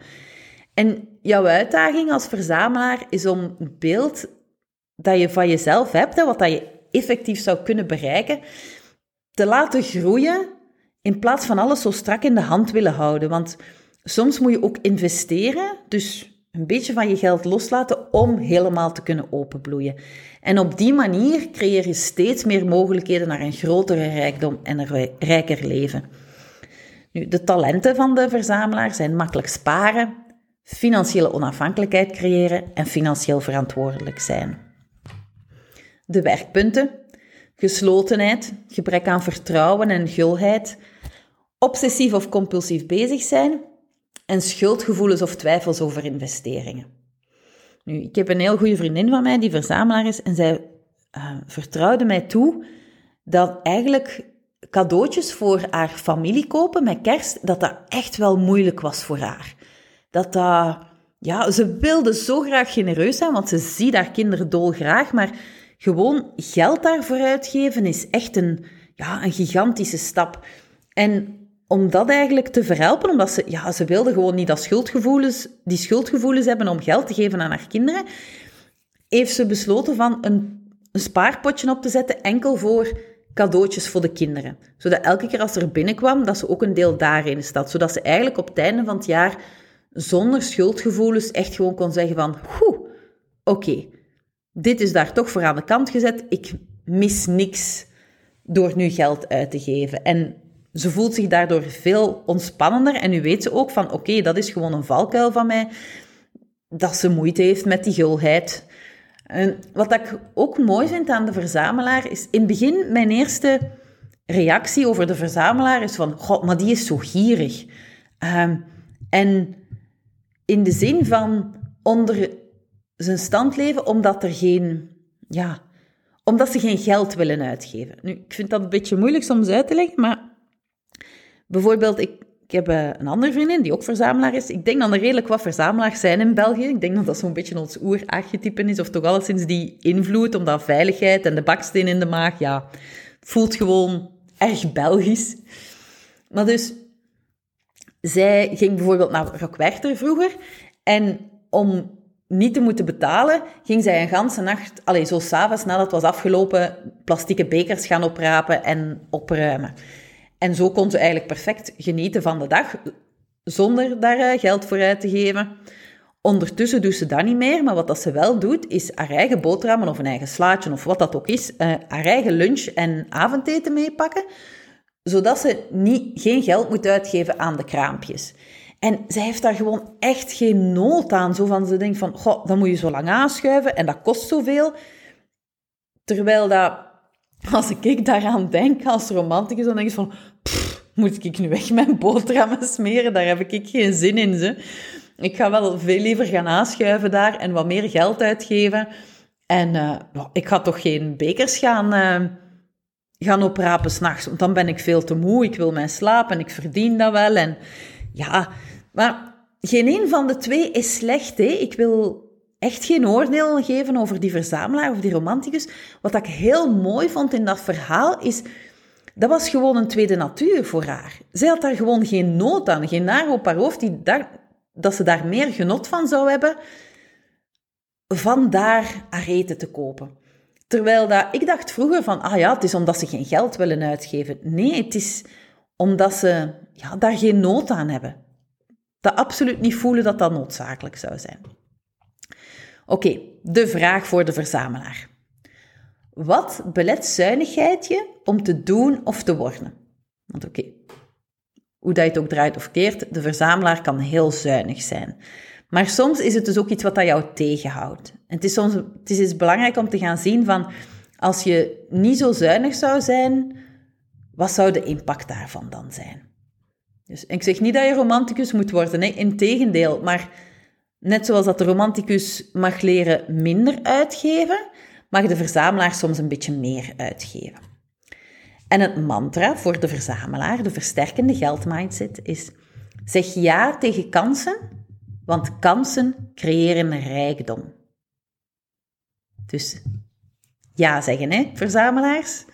En jouw uitdaging als verzamelaar is om een beeld dat je van jezelf hebt, en wat dat je effectief zou kunnen bereiken, te laten groeien in plaats van alles zo strak in de hand willen houden. Want soms moet je ook investeren, dus een beetje van je geld loslaten om helemaal te kunnen openbloeien. En op die manier creëer je steeds meer mogelijkheden naar een grotere rijkdom en een rijker leven. Nu, de talenten van de verzamelaar zijn makkelijk sparen, financiële onafhankelijkheid creëren en financieel verantwoordelijk zijn. De werkpunten: geslotenheid, gebrek aan vertrouwen en gulheid, obsessief of compulsief bezig zijn en schuldgevoelens of twijfels over investeringen. Nu, ik heb een heel goede vriendin van mij die verzamelaar is en zij uh, vertrouwde mij toe dat eigenlijk cadeautjes voor haar familie kopen met kerst, dat dat echt wel moeilijk was voor haar. Dat dat, ja, ze wilde zo graag genereus zijn, want ze ziet haar kinderen dolgraag, maar gewoon geld daarvoor uitgeven is echt een, ja, een gigantische stap. En om dat eigenlijk te verhelpen, omdat ze, ja, ze wilde gewoon niet dat schuldgevoelens, die schuldgevoelens hebben om geld te geven aan haar kinderen, heeft ze besloten van een, een spaarpotje op te zetten enkel voor cadeautjes voor de kinderen. Zodat elke keer als ze er binnenkwam, dat ze ook een deel daarin staat. Zodat ze eigenlijk op het einde van het jaar zonder schuldgevoelens echt gewoon kon zeggen van, oké, dit is daar toch voor aan de kant gezet. Ik mis niks door nu geld uit te geven. En ze voelt zich daardoor veel ontspannender en nu weet ze ook van oké, dat is gewoon een valkuil van mij, dat ze moeite heeft met die gulheid. En wat ik ook mooi vind aan de verzamelaar is in het begin mijn eerste reactie over de verzamelaar is van god, maar die is zo gierig. Um, en in de zin van onder zijn stand leven omdat er geen, ja, omdat ze geen geld willen uitgeven. Nu, ik vind dat een beetje moeilijk soms uit te leggen, maar Bijvoorbeeld, ik, ik heb eh, een andere vriendin die ook verzamelaar is. Ik denk dat er redelijk wat verzamelaars zijn in België. Ik denk dat dat zo'n beetje ons oerarchetype is, of toch alleszins die invloed, omdat veiligheid en de baksteen in de maag, ja, voelt gewoon erg Belgisch. Maar dus, zij ging bijvoorbeeld naar Rockwerchter vroeger en om niet te moeten betalen, ging zij een ganse nacht, allez, zo s'avonds nadat het was afgelopen, plastieke bekers gaan oprapen en opruimen. En zo kon ze eigenlijk perfect genieten van de dag, zonder daar eh, geld voor uit te geven. Ondertussen doet ze dat niet meer, maar wat dat ze wel doet, is haar eigen boterhammen of een eigen slaatje of wat dat ook is, uh, haar eigen lunch en avondeten meepakken, zodat ze niet, geen geld moet uitgeven aan de kraampjes. En zij heeft daar gewoon echt geen nood aan. Zo van, ze denkt van, goh, dan moet je zo lang aanschuiven en dat kost zoveel. Terwijl dat als ik daaraan denk als romanticus, dan denk ik van, moet ik nu echt mijn boterhammen smeren? Daar heb ik geen zin in. Ze. Ik ga wel veel liever gaan aanschuiven daar en wat meer geld uitgeven. En uh, ik ga toch geen bekers gaan, uh, gaan oprapen s'nachts, want dan ben ik veel te moe. Ik wil mijn slaap en ik verdien dat wel. En ja, maar geen een van de twee is slecht. Hè? Ik wil echt geen oordeel geven over die verzamelaar of die romanticus. Wat ik heel mooi vond in dat verhaal is, dat was gewoon een tweede natuur voor haar. Zij had daar gewoon geen nood aan, geen naar op haar hoofd die daar, dat ze daar meer genot van zou hebben, van daar haar te kopen. Terwijl dat, ik dacht vroeger van, ah ja, het is omdat ze geen geld willen uitgeven. Nee, het is omdat ze ja, daar geen nood aan hebben. Dat absoluut niet voelen dat dat noodzakelijk zou zijn. Oké, de vraag voor de verzamelaar. Wat belet zuinigheid je om te doen of te worden? Want oké, hoe dat je het ook draait of keert, de verzamelaar kan heel zuinig zijn. Maar soms is het dus ook iets wat dat jou tegenhoudt. En het is soms het is dus belangrijk om te gaan zien van, als je niet zo zuinig zou zijn, wat zou de impact daarvan dan zijn? Dus ik zeg niet dat je romanticus moet worden, nee, integendeel. Maar net zoals dat de romanticus mag leren minder uitgeven, mag de verzamelaar soms een beetje meer uitgeven. En het mantra voor de verzamelaar, de versterkende geldmindset, is: zeg ja tegen kansen, want kansen creëren rijkdom. Dus ja zeggen, hè, verzamelaars?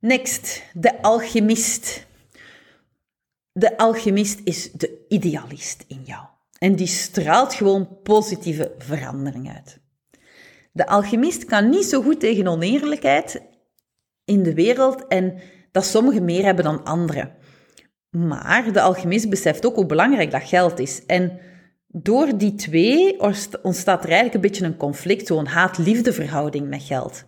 Next, de alchemist. De alchemist is de idealist in jou. En die straalt gewoon positieve verandering uit. De alchemist kan niet zo goed tegen oneerlijkheid in de wereld en dat sommigen meer hebben dan anderen. Maar de alchemist beseft ook hoe belangrijk dat geld is. En door die twee ontstaat er eigenlijk een beetje een conflict, zo'n haat-liefde verhouding met geld.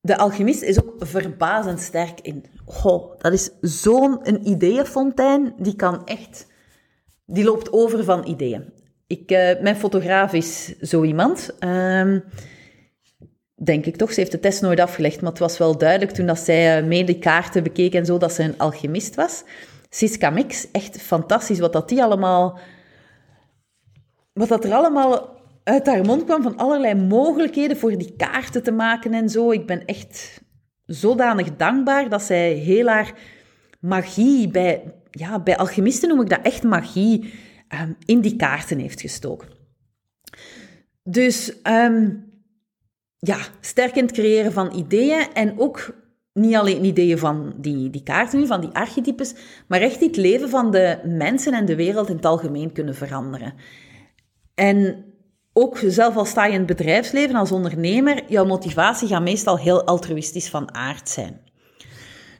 De alchemist is ook verbazend sterk in. Goh, dat is zo'n ideeënfontein, die kan echt... Die loopt over van ideeën. Ik, uh, mijn fotograaf is zo iemand. Uh, denk ik toch. Ze heeft de test nooit afgelegd, maar het was wel duidelijk toen dat zij uh, mee de kaarten bekeek en zo, dat ze een alchemist was. Siska Mix, echt fantastisch wat dat die allemaal... Wat dat er allemaal uit haar mond kwam van allerlei mogelijkheden voor die kaarten te maken en zo. Ik ben echt zodanig dankbaar dat zij heel haar magie bij... Ja, bij alchemisten noem ik dat echt magie, um, in die kaarten heeft gestoken. Dus... Um, ja, sterk in het creëren van ideeën en ook niet alleen ideeën van die, die kaarten, van die archetypes, maar echt het leven van de mensen en de wereld in het algemeen kunnen veranderen. En ook zelf al sta je in het bedrijfsleven als ondernemer, jouw motivatie gaat meestal heel altruïstisch van aard zijn.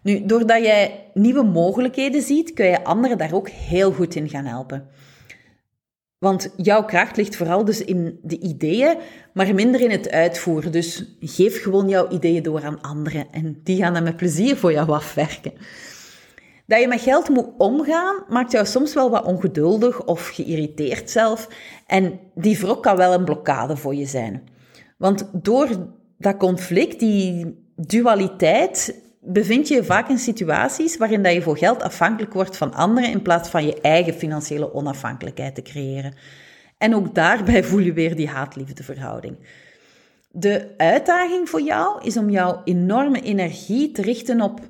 Nu, doordat jij nieuwe mogelijkheden ziet, kun je anderen daar ook heel goed in gaan helpen. Want jouw kracht ligt vooral dus in de ideeën, maar minder in het uitvoeren. Dus geef gewoon jouw ideeën door aan anderen en die gaan dan met plezier voor jou afwerken. Dat je met geld moet omgaan, maakt jou soms wel wat ongeduldig of geïrriteerd zelf. En die wrok kan wel een blokkade voor je zijn. Want door dat conflict, die dualiteit, bevind je je vaak in situaties waarin dat je voor geld afhankelijk wordt van anderen in plaats van je eigen financiële onafhankelijkheid te creëren. En ook daarbij voel je weer die haat-liefde verhouding. De uitdaging voor jou is om jouw enorme energie te richten op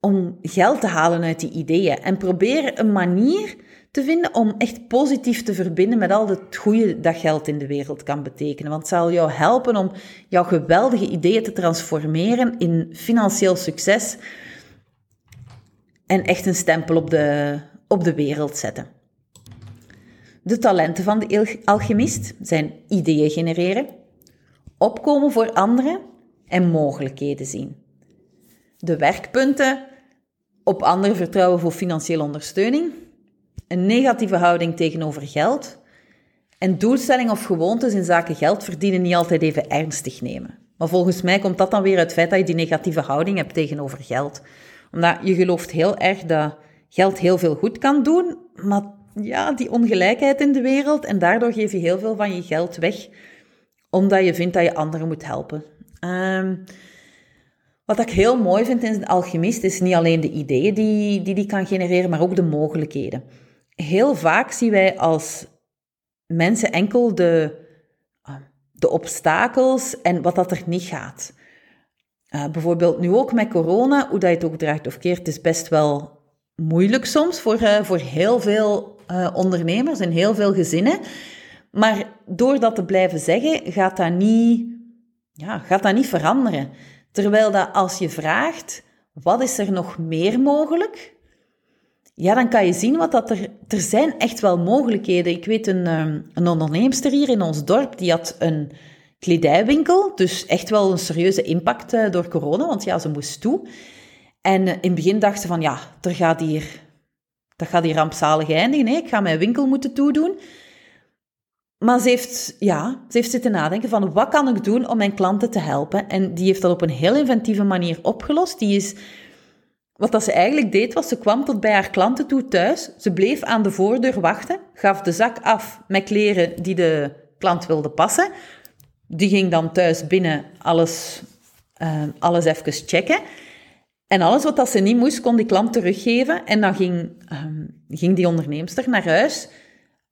om geld te halen uit die ideeën en probeer een manier te vinden om echt positief te verbinden met al het goede dat geld in de wereld kan betekenen. Want het zal jou helpen om jouw geweldige ideeën te transformeren in financieel succes en echt een stempel op de, op de wereld zetten. De talenten van de alchemist zijn ideeën genereren, opkomen voor anderen en mogelijkheden zien. De werkpunten op anderen vertrouwen voor financiële ondersteuning een negatieve houding tegenover geld en doelstellingen of gewoontes in zaken geld verdienen niet altijd even ernstig nemen. Maar volgens mij komt dat dan weer uit het feit dat je die negatieve houding hebt tegenover geld. Omdat je gelooft heel erg dat geld heel veel goed kan doen, maar ja, die ongelijkheid in de wereld en daardoor geef je heel veel van je geld weg, omdat je vindt dat je anderen moet helpen. Um, wat ik heel mooi vind in een alchemist is niet alleen de ideeën die, die die kan genereren, maar ook de mogelijkheden heel vaak zien wij als mensen enkel de, ah, de obstakels en wat dat er niet gaat. Uh, bijvoorbeeld nu ook met corona, hoe dat je het ook draagt of keert, is best wel moeilijk soms voor, uh, voor heel veel uh, ondernemers en heel veel gezinnen. Maar door dat te blijven zeggen, gaat dat niet, ja, gaat dat niet veranderen. Terwijl dat als je vraagt, wat is er nog meer mogelijk? ja, dan kan je zien wat dat er... Er zijn echt wel mogelijkheden. Ik weet een, ehm, een onderneemster hier in ons dorp, die had een kledijwinkel. Dus echt wel een serieuze impact eh, door corona, want ja, ze moest toe. En eh, in het begin dacht ze van, ja, er gaat hier, dat gaat hier rampzalig eindigen. Hè? Ik ga mijn winkel moeten toedoen. Maar ze heeft, ja, ze heeft zitten nadenken van, wat kan ik doen om mijn klanten te helpen? En die heeft dat op een heel inventieve manier opgelost. Die is wat dat ze eigenlijk deed, was ze kwam tot bij haar klanten toe thuis. Ze bleef aan de voordeur wachten, gaf de zak af met kleren die de klant wilde passen. Die ging dan thuis binnen alles, uh, alles even checken. En alles wat dat ze niet moest, kon die klant teruggeven. En dan ging, um, ging die onderneemster naar huis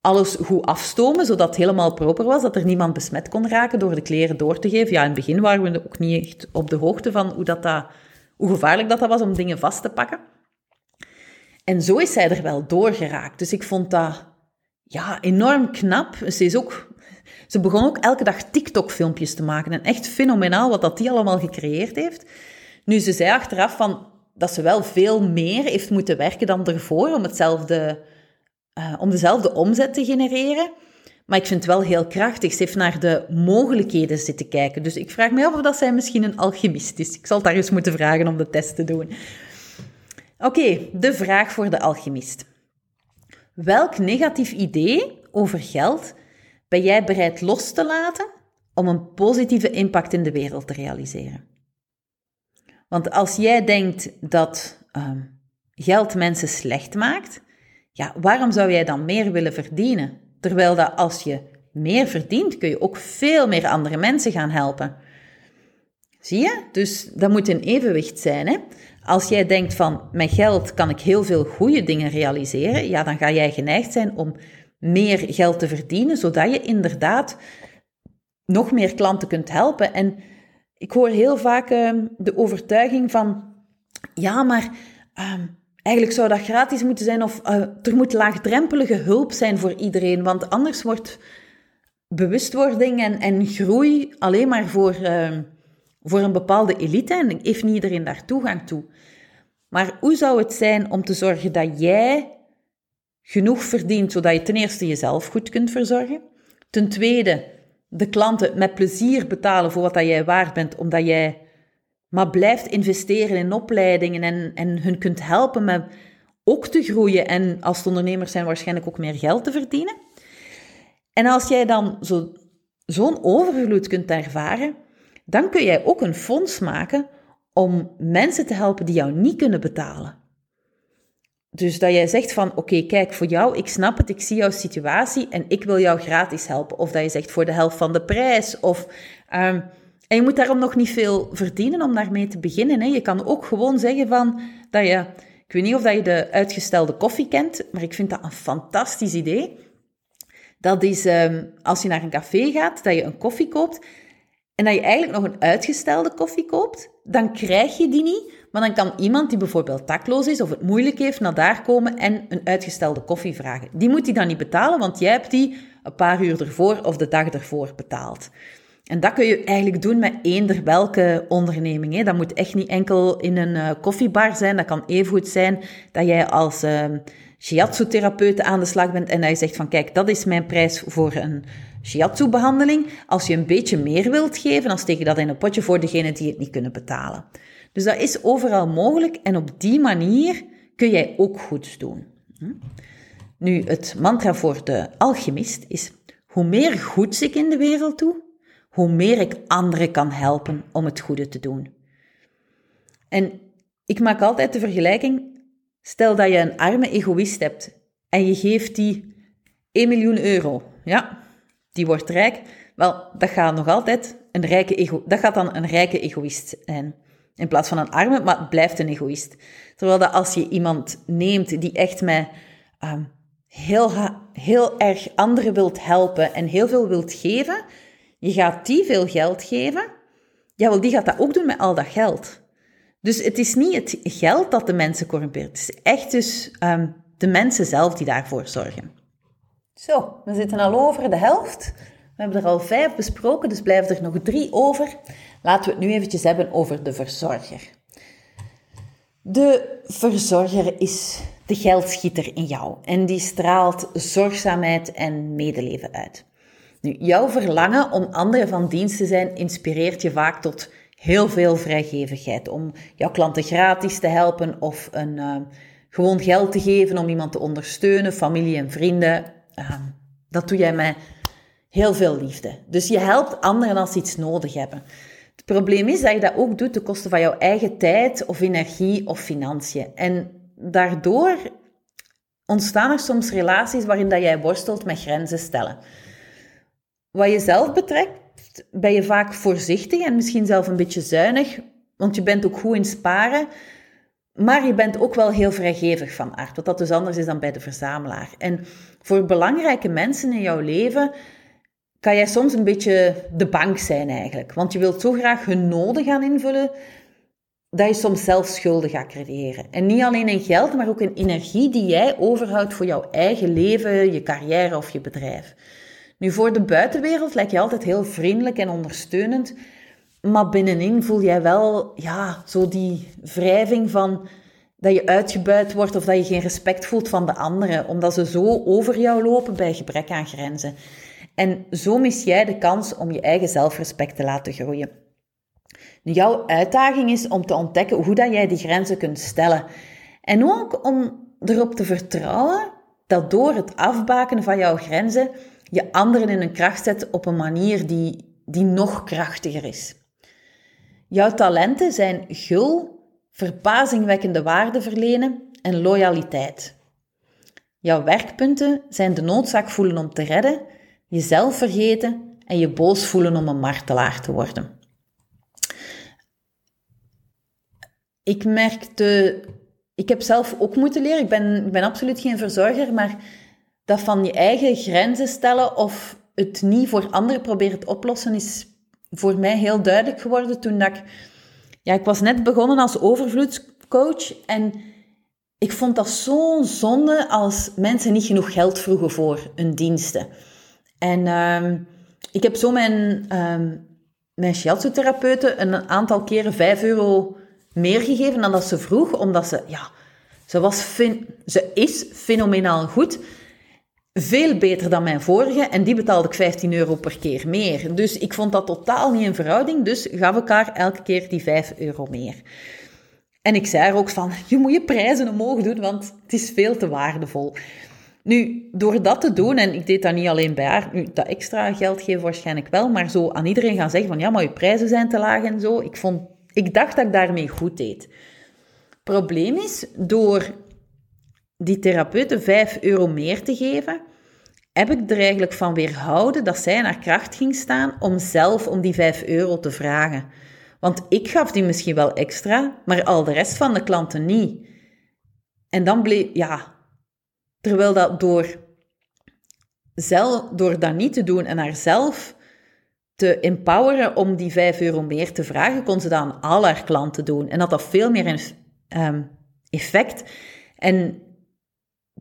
alles goed afstomen, zodat het helemaal proper was, dat er niemand besmet kon raken door de kleren door te geven. Ja, in het begin waren we ook niet echt op de hoogte van hoe, dat, dat, hoe gevaarlijk dat, dat was om dingen vast te pakken. En zo is zij er wel doorgeraakt. Dus ik vond dat ja, enorm knap. Ze, is ook, ze begon ook elke dag TikTok-filmpjes te maken. En echt fenomenaal wat dat die allemaal gecreëerd heeft. Nu, ze zei achteraf van, dat ze wel veel meer heeft moeten werken dan ervoor om hetzelfde uh, om dezelfde omzet te genereren. Maar ik vind het wel heel krachtig. Ze heeft naar de mogelijkheden zitten kijken. Dus ik vraag me af of dat zij misschien een alchemist is. Ik zal daar eens moeten vragen om de test te doen. Oké, de vraag voor de alchemist. Welk negatief idee over geld ben jij bereid los te laten om een positieve impact in de wereld te realiseren? Want als jij denkt dat uh, geld mensen slecht maakt, ja, waarom zou jij dan meer willen verdienen? Terwijl dat als je meer verdient, kun je ook veel meer andere mensen gaan helpen. Zie je? Dus dat moet een evenwicht zijn. Hè? Als jij denkt van, met geld kan ik heel veel goede dingen realiseren, ja, dan ga jij geneigd zijn om meer geld te verdienen, zodat je inderdaad nog meer klanten kunt helpen. En ik hoor heel vaak uh, de overtuiging van, ja, maar uh, Eigenlijk zou dat gratis moeten zijn of uh, er moet laagdrempelige hulp zijn voor iedereen, want anders wordt bewustwording en, en groei alleen maar voor, uh, voor een bepaalde elite en heeft niet iedereen daar toegang toe. Maar hoe zou het zijn om te zorgen dat jij genoeg verdient zodat je ten eerste jezelf goed kunt verzorgen, ten tweede de klanten met plezier betalen voor wat dat jij waard bent, omdat jij maar blijft investeren in opleidingen en, en hun kunt helpen met ook te groeien en als ondernemers zijn waarschijnlijk ook meer geld te verdienen. En als jij dan zo, zo'n overvloed kunt ervaren, dan kun jij ook een fonds maken om mensen te helpen die jou niet kunnen betalen. Dus dat jij zegt van, oké, kijk, voor jou, ik snap het, ik zie jouw situatie en ik wil jou gratis helpen. Of dat je zegt voor de helft van de prijs. Of um, en je moet daarom nog niet veel verdienen om daarmee te beginnen. Hè. Je kan ook gewoon zeggen van dat je, ik weet niet of dat je de uitgestelde koffie kent, maar ik vind dat een fantastisch idee. Dat is um, als je naar een café gaat, dat je een koffie koopt en dat je eigenlijk nog een uitgestelde koffie koopt, dan krijg je die niet, maar dan kan iemand die bijvoorbeeld takloos is of het moeilijk heeft naar daar komen en een uitgestelde koffie vragen. Die moet hij dan niet betalen, want jij hebt die een paar uur ervoor of de dag ervoor betaald. En dat kun je eigenlijk doen met eender welke onderneming. Hè. Dat moet echt niet enkel in een uh, koffiebar zijn. Dat kan evengoed zijn dat jij als uh, shiatsu-therapeut aan de slag bent en dat je zegt van kijk, dat is mijn prijs voor een shiatsu-behandeling. Als je een beetje meer wilt geven, dan steek je dat in een potje voor degenen die het niet kunnen betalen. Dus dat is overal mogelijk en op die manier kun jij ook goed doen. Hm? Nu, het mantra voor de alchemist is: hoe meer goeds ik in de wereld doe, hoe meer ik anderen kan helpen om het goede te doen. En ik maak altijd de vergelijking, stel dat je een arme egoïst hebt en je geeft die 1 miljoen euro. Ja, die wordt rijk. Wel, dat gaat nog altijd een rijke ego dat gaat dan een rijke egoïst zijn. In plaats van een arme, maar het blijft een egoïst. Terwijl dat als je iemand neemt die echt met um, heel, heel erg anderen wilt helpen en heel veel wilt geven, je gaat die veel geld geven, ja, wel, die gaat dat ook doen met al dat geld. Dus het is niet het geld dat de mensen corrumpeert. Het is echt dus um, de mensen zelf die daarvoor zorgen. Zo, we zitten al over de helft. We hebben er al vijf besproken, dus blijven er nog drie over. Laten we het nu eventjes hebben over de verzorger. De verzorger is de geldschieter in jou en die straalt zorgzaamheid en medeleven uit. Nu, jouw verlangen om anderen van dienst te zijn inspireert je vaak tot heel veel vrijgevigheid. Om jouw klanten gratis te helpen of een, uh, gewoon geld te geven om iemand te ondersteunen, familie en vrienden. Uh, dat doe jij met heel veel liefde. Dus je helpt anderen als ze iets nodig hebben. Het probleem is dat je dat ook doet ten koste van jouw eigen tijd of energie of financiën. En daardoor ontstaan er soms relaties waarin dat jij worstelt met grenzen stellen. Wat jezelf betreft ben je vaak voorzichtig en misschien zelf een beetje zuinig, want je bent ook goed in sparen, maar je bent ook wel heel vrijgevig van aard, wat dat dus anders is dan bij de verzamelaar. En voor belangrijke mensen in jouw leven kan jij soms een beetje de bank zijn eigenlijk, want je wilt zo graag hun noden gaan invullen dat je soms zelf schulden gaat creëren. En niet alleen in geld, maar ook in energie die jij overhoudt voor jouw eigen leven, je carrière of je bedrijf. Nu, voor de buitenwereld lijkt je altijd heel vriendelijk en ondersteunend, maar binnenin voel jij wel, ja, zo die wrijving van dat je uitgebuit wordt of dat je geen respect voelt van de anderen, omdat ze zo over jou lopen bij gebrek aan grenzen. En zo mis jij de kans om je eigen zelfrespect te laten groeien. Jouw uitdaging is om te ontdekken hoe dat jij die grenzen kunt stellen. En ook om erop te vertrouwen dat door het afbaken van jouw grenzen je anderen in een kracht zet op een manier die, die nog krachtiger is. Jouw talenten zijn gul, verbazingwekkende waarde verlenen en loyaliteit. Jouw werkpunten zijn de noodzaak voelen om te redden, jezelf vergeten en je boos voelen om een martelaar te worden. ik merkte, ik heb zelf ook moeten leren, ik ben, ik ben absoluut geen verzorger, maar dat van je eigen grenzen stellen of het niet voor anderen proberen te oplossen, is voor mij heel duidelijk geworden toen dat ik, ja, ik was net begonnen als overvloedscoach en ik vond dat zo'n zonde als mensen niet genoeg geld vroegen voor hun diensten. En uh, ik heb zo mijn, uh, mijn shiatsu-therapeuten een aantal keren 5 euro meer gegeven dan dat ze vroeg, omdat ze, ja, ze, was ze is fenomenaal goed. Veel beter dan mijn vorige en die betaalde ik 15 euro per keer meer. Dus ik vond dat totaal niet in verhouding, dus gaf ik haar elke keer die 5 euro meer. En ik zei haar ook van, je moet je prijzen omhoog doen, want het is veel te waardevol. Nu, door dat te doen, en ik deed dat niet alleen bij haar, nu, dat extra geld geven waarschijnlijk wel, maar zo aan iedereen gaan zeggen van, ja, maar je prijzen zijn te laag en zo. Ik vond ik dacht dat ik daarmee goed deed. Probleem is, door die therapeuten 5 euro meer te geven, heb ik er eigenlijk van weerhouden dat zij naar kracht ging staan om zelf om die 5 euro te vragen. Want ik gaf die misschien wel extra, maar al de rest van de klanten niet. En dan bleef, ja, terwijl dat door, zelf, door dat niet te doen en haar zelf te empoweren om die 5 euro meer te vragen, kon ze dat aan al haar klanten doen. En dat had veel meer um, effect. En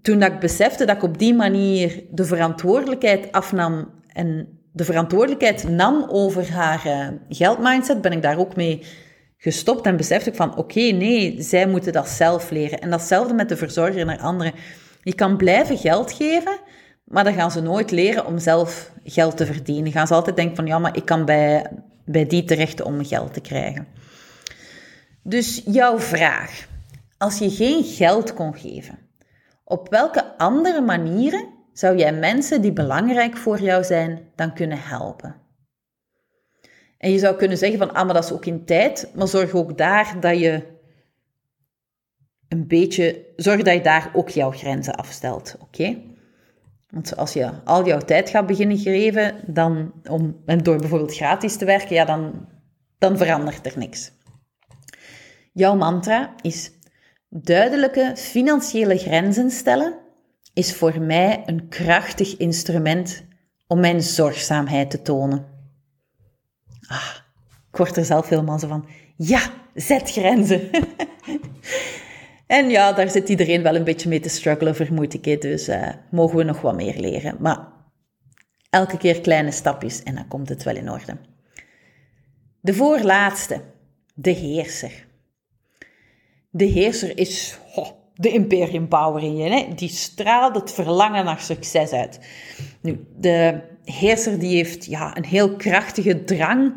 toen dat ik besefte dat ik op die manier de verantwoordelijkheid afnam en de verantwoordelijkheid nam over haar uh, geldmindset, ben ik daar ook mee gestopt en besefte ik van oké, nee, zij moeten dat zelf leren. En datzelfde met de verzorger naar anderen. Je kan blijven geld geven, maar dan gaan ze nooit leren om zelf geld te verdienen. Gaan ze altijd denken van ja, maar ik kan bij, bij die terecht om geld te krijgen. Dus jouw vraag. Als je geen geld kon geven, op welke andere manieren zou jij mensen die belangrijk voor jou zijn dan kunnen helpen? En je zou kunnen zeggen van, ah, maar dat is ook in tijd, maar zorg ook daar dat je een beetje, zorg dat je daar ook jouw grenzen afstelt, oké? Want als je al jouw tijd gaat beginnen geven, dan, om, en door bijvoorbeeld gratis te werken, ja, dan, dan verandert er niks. Jouw mantra is duidelijke financiële grenzen stellen is voor mij een krachtig instrument om mijn zorgzaamheid te tonen. Ah, ik word er zelf helemaal zo van, ja, zet grenzen. En ja, daar zit iedereen wel een beetje mee te struggelen, vermoed ik. Dus uh, mogen we nog wat meer leren. Maar elke keer kleine stapjes en dan komt het wel in orde. De voorlaatste, de heerser. De heerser is de imperium power in je. Hè? Die straalt het verlangen naar succes uit. Nu, de heerser die heeft ja, een heel krachtige drang,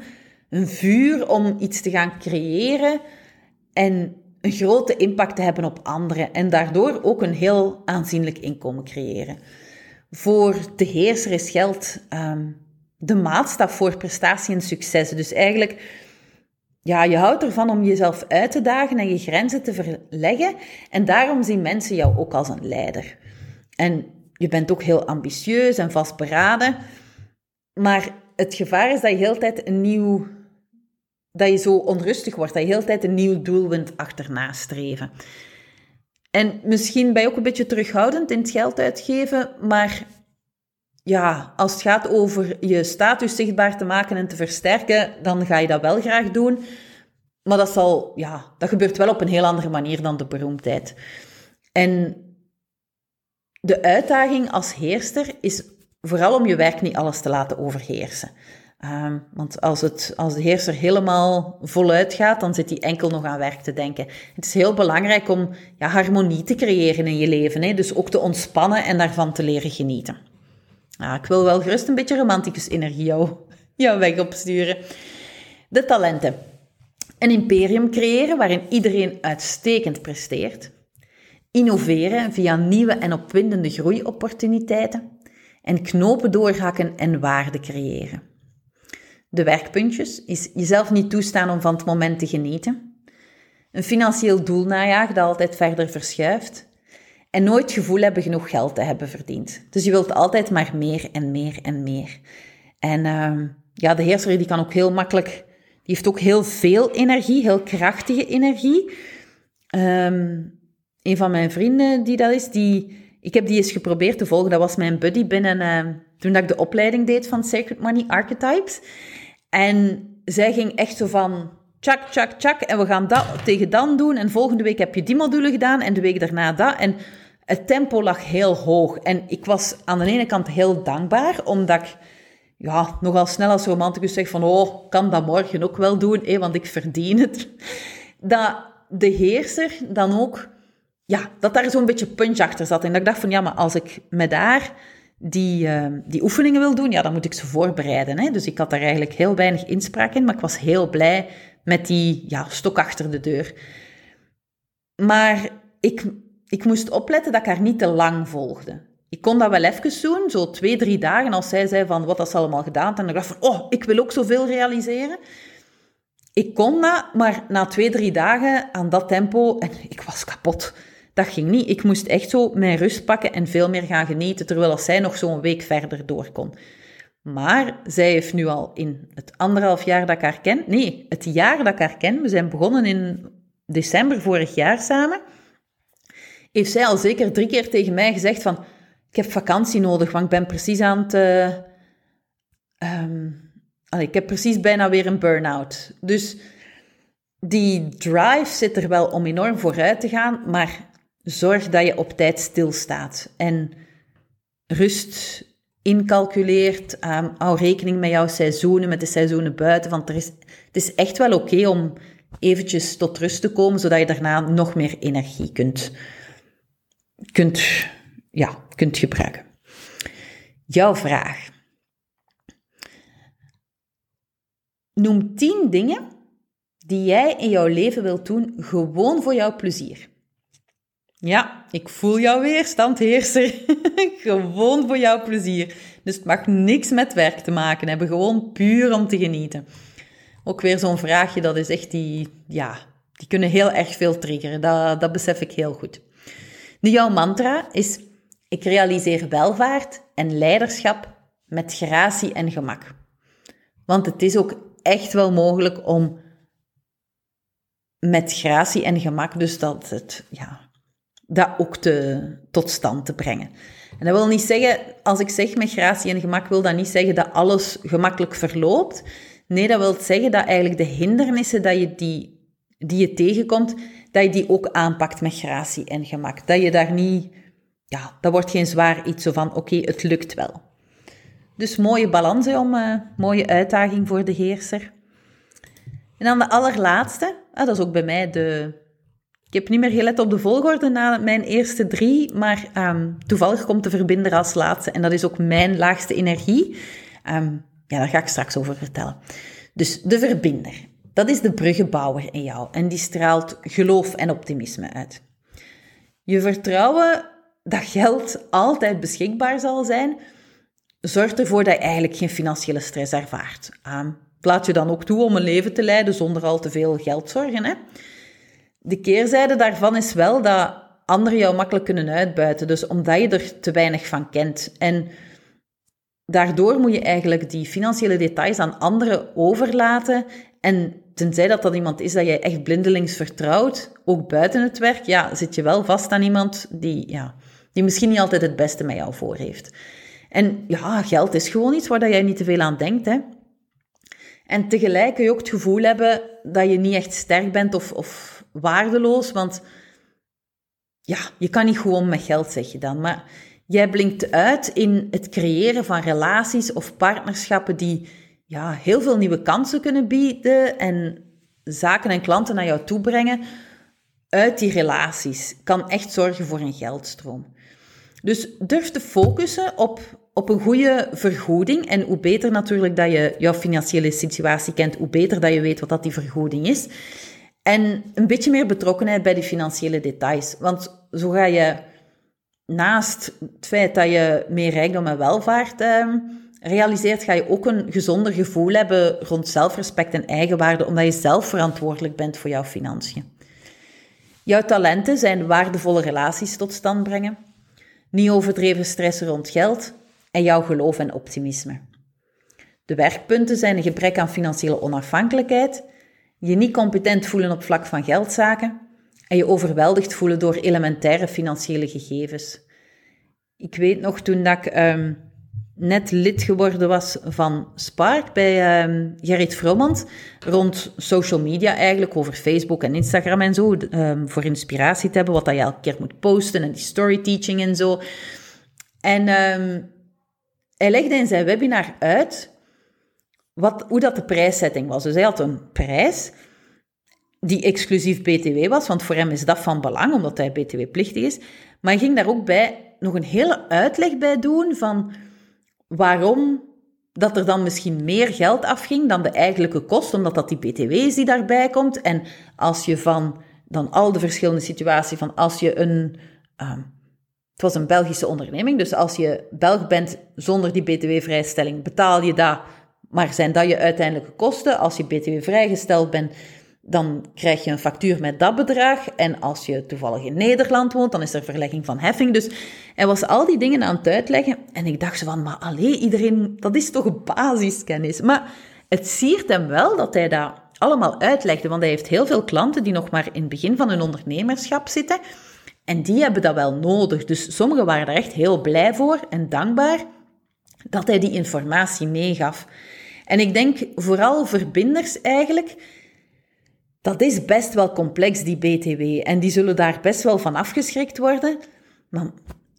een vuur om iets te gaan creëren. En een grote impact te hebben op anderen en daardoor ook een heel aanzienlijk inkomen creëren. Voor de heerser is geld um, de maatstaf voor prestatie en succes. Dus eigenlijk ja, je houdt ervan om jezelf uit te dagen en je grenzen te verleggen. En daarom zien mensen jou ook als een leider. En je bent ook heel ambitieus en vastberaden. Maar het gevaar is dat je heel tijd een nieuw... Dat je zo onrustig wordt, dat je heel tijd een nieuw doel wilt achterna streven. En misschien ben je ook een beetje terughoudend in het geld uitgeven, maar ja, als het gaat over je status zichtbaar te maken en te versterken, dan ga je dat wel graag doen. Maar dat, zal, ja, dat gebeurt wel op een heel andere manier dan de beroemdheid. En de uitdaging als heerster is vooral om je werk niet alles te laten overheersen. Um, want als, het, als de heerser helemaal voluit gaat, dan zit hij enkel nog aan werk te denken. Het is heel belangrijk om ja, harmonie te creëren in je leven. Hè? Dus ook te ontspannen en daarvan te leren genieten. Ik wil wel gerust een beetje romanticus energie jou, jouw weg opsturen. De talenten. Een imperium creëren waarin iedereen uitstekend presteert. Innoveren via nieuwe en opwindende groeiopportuniteiten. En knopen doorhakken en waarde creëren. De werkpuntjes is jezelf niet toestaan om van het moment te genieten. Een financieel doel najagen dat altijd verder verschuift. En nooit gevoel hebben genoeg geld te hebben verdiend. Dus je wilt altijd maar meer en meer en meer. En uh, ja, de heerser die kan ook heel makkelijk, die heeft ook heel veel energie, heel krachtige energie. Um, een van mijn vrienden die dat is, die, ik heb die eens geprobeerd te volgen. Dat was mijn buddy binnen, uh, toen dat ik de opleiding deed van Sacred Money Archetypes. En zij ging echt zo van, tjak, tjak, tjak, en we gaan dat tegen dan doen. En volgende week heb je die module gedaan en de week daarna dat. En het tempo lag heel hoog. En ik was aan de ene kant heel dankbaar, omdat ik ja, nogal snel als romanticus zeg van, oh, kan dat morgen ook wel doen, eh, want ik verdien het. Dat de heerser dan ook, ja, dat daar zo'n beetje punch achter zat. En dat ik dacht van, ja, maar als ik me daar die, uh, die oefeningen wil doen, ja, dan moet ik ze voorbereiden. Hè? Dus ik had daar eigenlijk heel weinig inspraak in, maar ik was heel blij met die ja, stok achter de deur. Maar ik, ik moest opletten dat ik haar niet te lang volgde. Ik kon dat wel even doen, zo twee, drie dagen, als zij zei van wat dat ze allemaal gedaan. En ik dacht van, oh, ik wil ook zoveel realiseren. Ik kon dat, maar na twee, drie dagen aan dat tempo, en ik was kapot. Dat ging niet. Ik moest echt zo mijn rust pakken en veel meer gaan genieten, terwijl als zij nog zo'n week verder door kon. Maar zij heeft nu al in het anderhalf jaar dat ik haar ken, nee, het jaar dat ik haar ken, we zijn begonnen in december vorig jaar samen, heeft zij al zeker drie keer tegen mij gezegd van, ik heb vakantie nodig, want ik ben precies aan het... Uh, um, ik heb precies bijna weer een burn-out. Dus die drive zit er wel om enorm vooruit te gaan, maar zorg dat je op tijd stilstaat en rust incalculeert. Um, hou rekening met jouw seizoenen, met de seizoenen buiten. Want er is, het is echt wel oké om eventjes tot rust te komen, zodat je daarna nog meer energie kunt, kunt, ja, kunt gebruiken. Jouw vraag. Noem 10 dingen die jij in jouw leven wilt doen, gewoon voor jouw plezier. Ja, ik voel jouw weerstand, heerser. gewoon voor jouw plezier. Dus het mag niks met werk te maken hebben. Gewoon puur om te genieten. Ook weer zo'n vraagje, dat is echt die... Ja, die kunnen heel erg veel triggeren. Dat, dat besef ik heel goed. Nu, jouw mantra is... Ik realiseer welvaart en leiderschap met gratie en gemak. Want het is ook echt wel mogelijk om met gratie en gemak, dus dat het, ja, dat ook te, tot stand te brengen. En dat wil niet zeggen, als ik zeg met gratie en gemak, wil dat niet zeggen dat alles gemakkelijk verloopt. Nee, dat wil zeggen dat eigenlijk de hindernissen dat je die, die je tegenkomt, dat je die ook aanpakt met gratie en gemak. Dat je daar niet, ja, dat wordt geen zwaar iets zo van, oké, het lukt wel. Dus mooie balans om, uh, mooie uitdaging voor de heerser. En dan de allerlaatste, ah, dat is ook bij mij de, ik heb niet meer gelet op de volgorde na mijn eerste drie, maar um, toevallig komt de verbinder als laatste. En dat is ook mijn laagste energie. Um, ja, daar ga ik straks over vertellen. Dus de verbinder, dat is de bruggenbouwer in jou. En die straalt geloof en optimisme uit. Je vertrouwen dat geld altijd beschikbaar zal zijn, zorgt ervoor dat je eigenlijk geen financiële stress ervaart. Um, laat je dan ook toe om een leven te leiden zonder al te veel geldzorgen. Hè? De keerzijde daarvan is wel dat anderen jou makkelijk kunnen uitbuiten. Dus omdat je er te weinig van kent. En daardoor moet je eigenlijk die financiële details aan anderen overlaten. En tenzij dat dat iemand is dat jij echt blindelings vertrouwt, ook buiten het werk, ja, zit je wel vast aan iemand die, ja, die misschien niet altijd het beste met jou voor heeft. En ja, geld is gewoon iets waar jij niet te veel aan denkt. Hè. En tegelijk kun je ook het gevoel hebben dat je niet echt sterk bent of, of waardeloos, want ja, je kan niet gewoon met geld, zeg je dan. Maar jij blinkt uit in het creëren van relaties of partnerschappen die ja, heel veel nieuwe kansen kunnen bieden en zaken en klanten naar jou toe brengen uit die relaties. Kan echt zorgen voor een geldstroom. Dus durf te focussen op, op een goede vergoeding. En hoe beter natuurlijk dat je jouw financiële situatie kent, hoe beter dat je weet wat dat die vergoeding is. En een beetje meer betrokkenheid bij die financiële details. Want zo ga je naast het feit dat je meer rijkdom en welvaart eh, realiseert, ga je ook een gezonder gevoel hebben rond zelfrespect en eigenwaarde, omdat je zelf verantwoordelijk bent voor jouw financiën. Jouw talenten zijn waardevolle relaties tot stand brengen, niet overdreven stress rond geld en jouw geloof en optimisme. De werkpunten zijn een gebrek aan financiële onafhankelijkheid, je niet competent voelen op vlak van geldzaken en je overweldigd voelen door elementaire financiële gegevens. Ik weet nog toen dat ik ehm, net lid geworden was van Spark bij um, Gerrit Vromand, rond social media eigenlijk, over Facebook en Instagram en zo, um, voor inspiratie te hebben, wat dat je elke keer moet posten en die story teaching en zo. En hij legde in zijn webinar uit wat, hoe dat de prijszetting was. Dus hij had een prijs die exclusief BTW was, want voor hem is dat van belang, omdat hij BTW-plichtig is. Maar hij ging daar ook bij nog een hele uitleg bij doen van waarom dat er dan misschien meer geld afging dan de eigenlijke kost, omdat dat die BTW is die daarbij komt. En als je van dan al de verschillende situaties van als je een... Uh, het was een Belgische onderneming, dus als je Belg bent zonder die BTW-vrijstelling, betaal je dat, maar zijn dat je uiteindelijke kosten? Als je BTW-vrijgesteld bent, dan krijg je een factuur met dat bedrag. En als je toevallig in Nederland woont, dan is er verlegging van heffing. Dus hij was al die dingen aan het uitleggen. En ik dacht zo van, maar alleen iedereen, dat is toch basiskennis. Maar het siert hem wel dat hij dat allemaal uitlegde. Want hij heeft heel veel klanten die nog maar in het begin van hun ondernemerschap zitten. En die hebben dat wel nodig. Dus sommigen waren er echt heel blij voor en dankbaar dat hij die informatie meegaf. En ik denk vooral verbinders eigenlijk dat is best wel complex, die BTW. En die zullen daar best wel van afgeschrikt worden. Maar,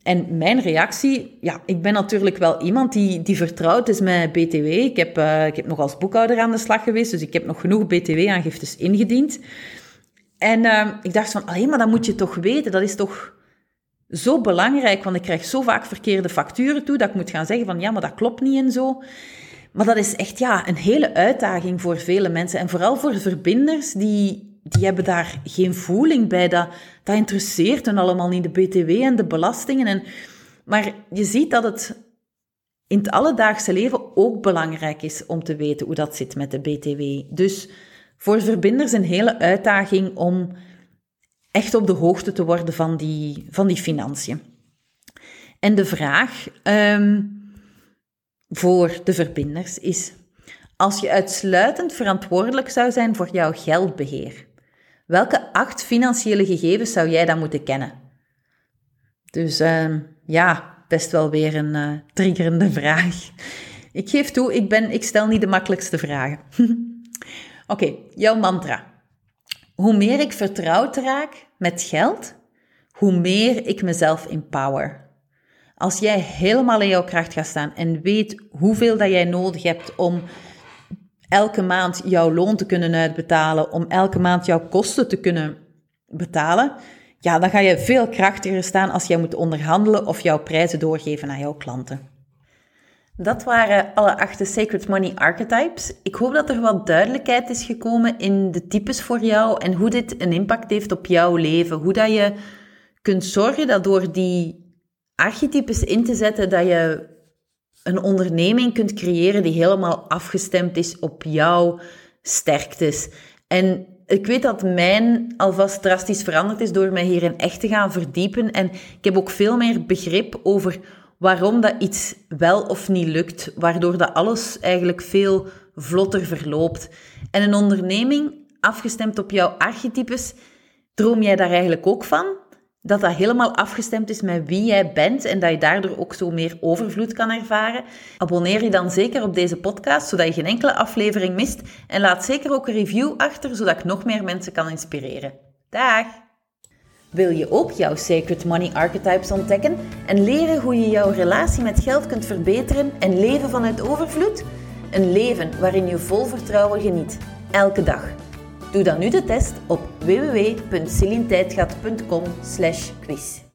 en mijn reactie, ja, ik ben natuurlijk wel iemand die, die vertrouwd is met BTW. Ik heb, uh, ik heb nog als boekhouder aan de slag geweest, dus ik heb nog genoeg BTW-aangiftes ingediend. En uh, ik dacht van, alleen maar dat moet je toch weten, dat is toch zo belangrijk, want ik krijg zo vaak verkeerde facturen toe, dat ik moet gaan zeggen van, ja, maar dat klopt niet en zo. Maar dat is echt ja, een hele uitdaging voor vele mensen. En vooral voor verbinders, die, die hebben daar geen voeling bij. Dat, dat interesseert hen allemaal niet, de BTW en de belastingen. En, maar je ziet dat het in het alledaagse leven ook belangrijk is om te weten hoe dat zit met de BTW. Dus voor verbinders een hele uitdaging om echt op de hoogte te worden van die, van die financiën. En de vraag... Um, voor de verbinders is: als je uitsluitend verantwoordelijk zou zijn voor jouw geldbeheer, welke acht financiële gegevens zou jij dan moeten kennen? Dus uh, ja, best wel weer een uh, triggerende vraag. Ik geef toe, ik, ben, ik stel niet de makkelijkste vragen. Oké, jouw mantra. Hoe meer ik vertrouwd raak met geld, hoe meer ik mezelf empower. Als jij helemaal in jouw kracht gaat staan en weet hoeveel dat jij nodig hebt om elke maand jouw loon te kunnen uitbetalen, om elke maand jouw kosten te kunnen betalen, ja, dan ga je veel krachtiger staan als jij moet onderhandelen of jouw prijzen doorgeven aan jouw klanten. Dat waren alle acht Sacred Money Archetypes. Ik hoop dat er wat duidelijkheid is gekomen in de types voor jou en hoe dit een impact heeft op jouw leven. Hoe dat je kunt zorgen dat door die archetypes in te zetten, dat je een onderneming kunt creëren die helemaal afgestemd is op jouw sterktes. En ik weet dat mijn alvast drastisch veranderd is door mij hierin echt te gaan verdiepen. En ik heb ook veel meer begrip over waarom dat iets wel of niet lukt, waardoor dat alles eigenlijk veel vlotter verloopt. En een onderneming afgestemd op jouw archetypes, droom jij daar eigenlijk ook van? Dat dat helemaal afgestemd is met wie jij bent en dat je daardoor ook zo meer overvloed kan ervaren. Abonneer je dan zeker op deze podcast, zodat je geen enkele aflevering mist. En laat zeker ook een review achter, zodat ik nog meer mensen kan inspireren. Dag! Wil je ook jouw Sacred Money Archetypes ontdekken en leren hoe je jouw relatie met geld kunt verbeteren en leven vanuit overvloed? Een leven waarin je vol vertrouwen geniet, elke dag. Doe dan nu de test op www.celintijdgat.com quiz.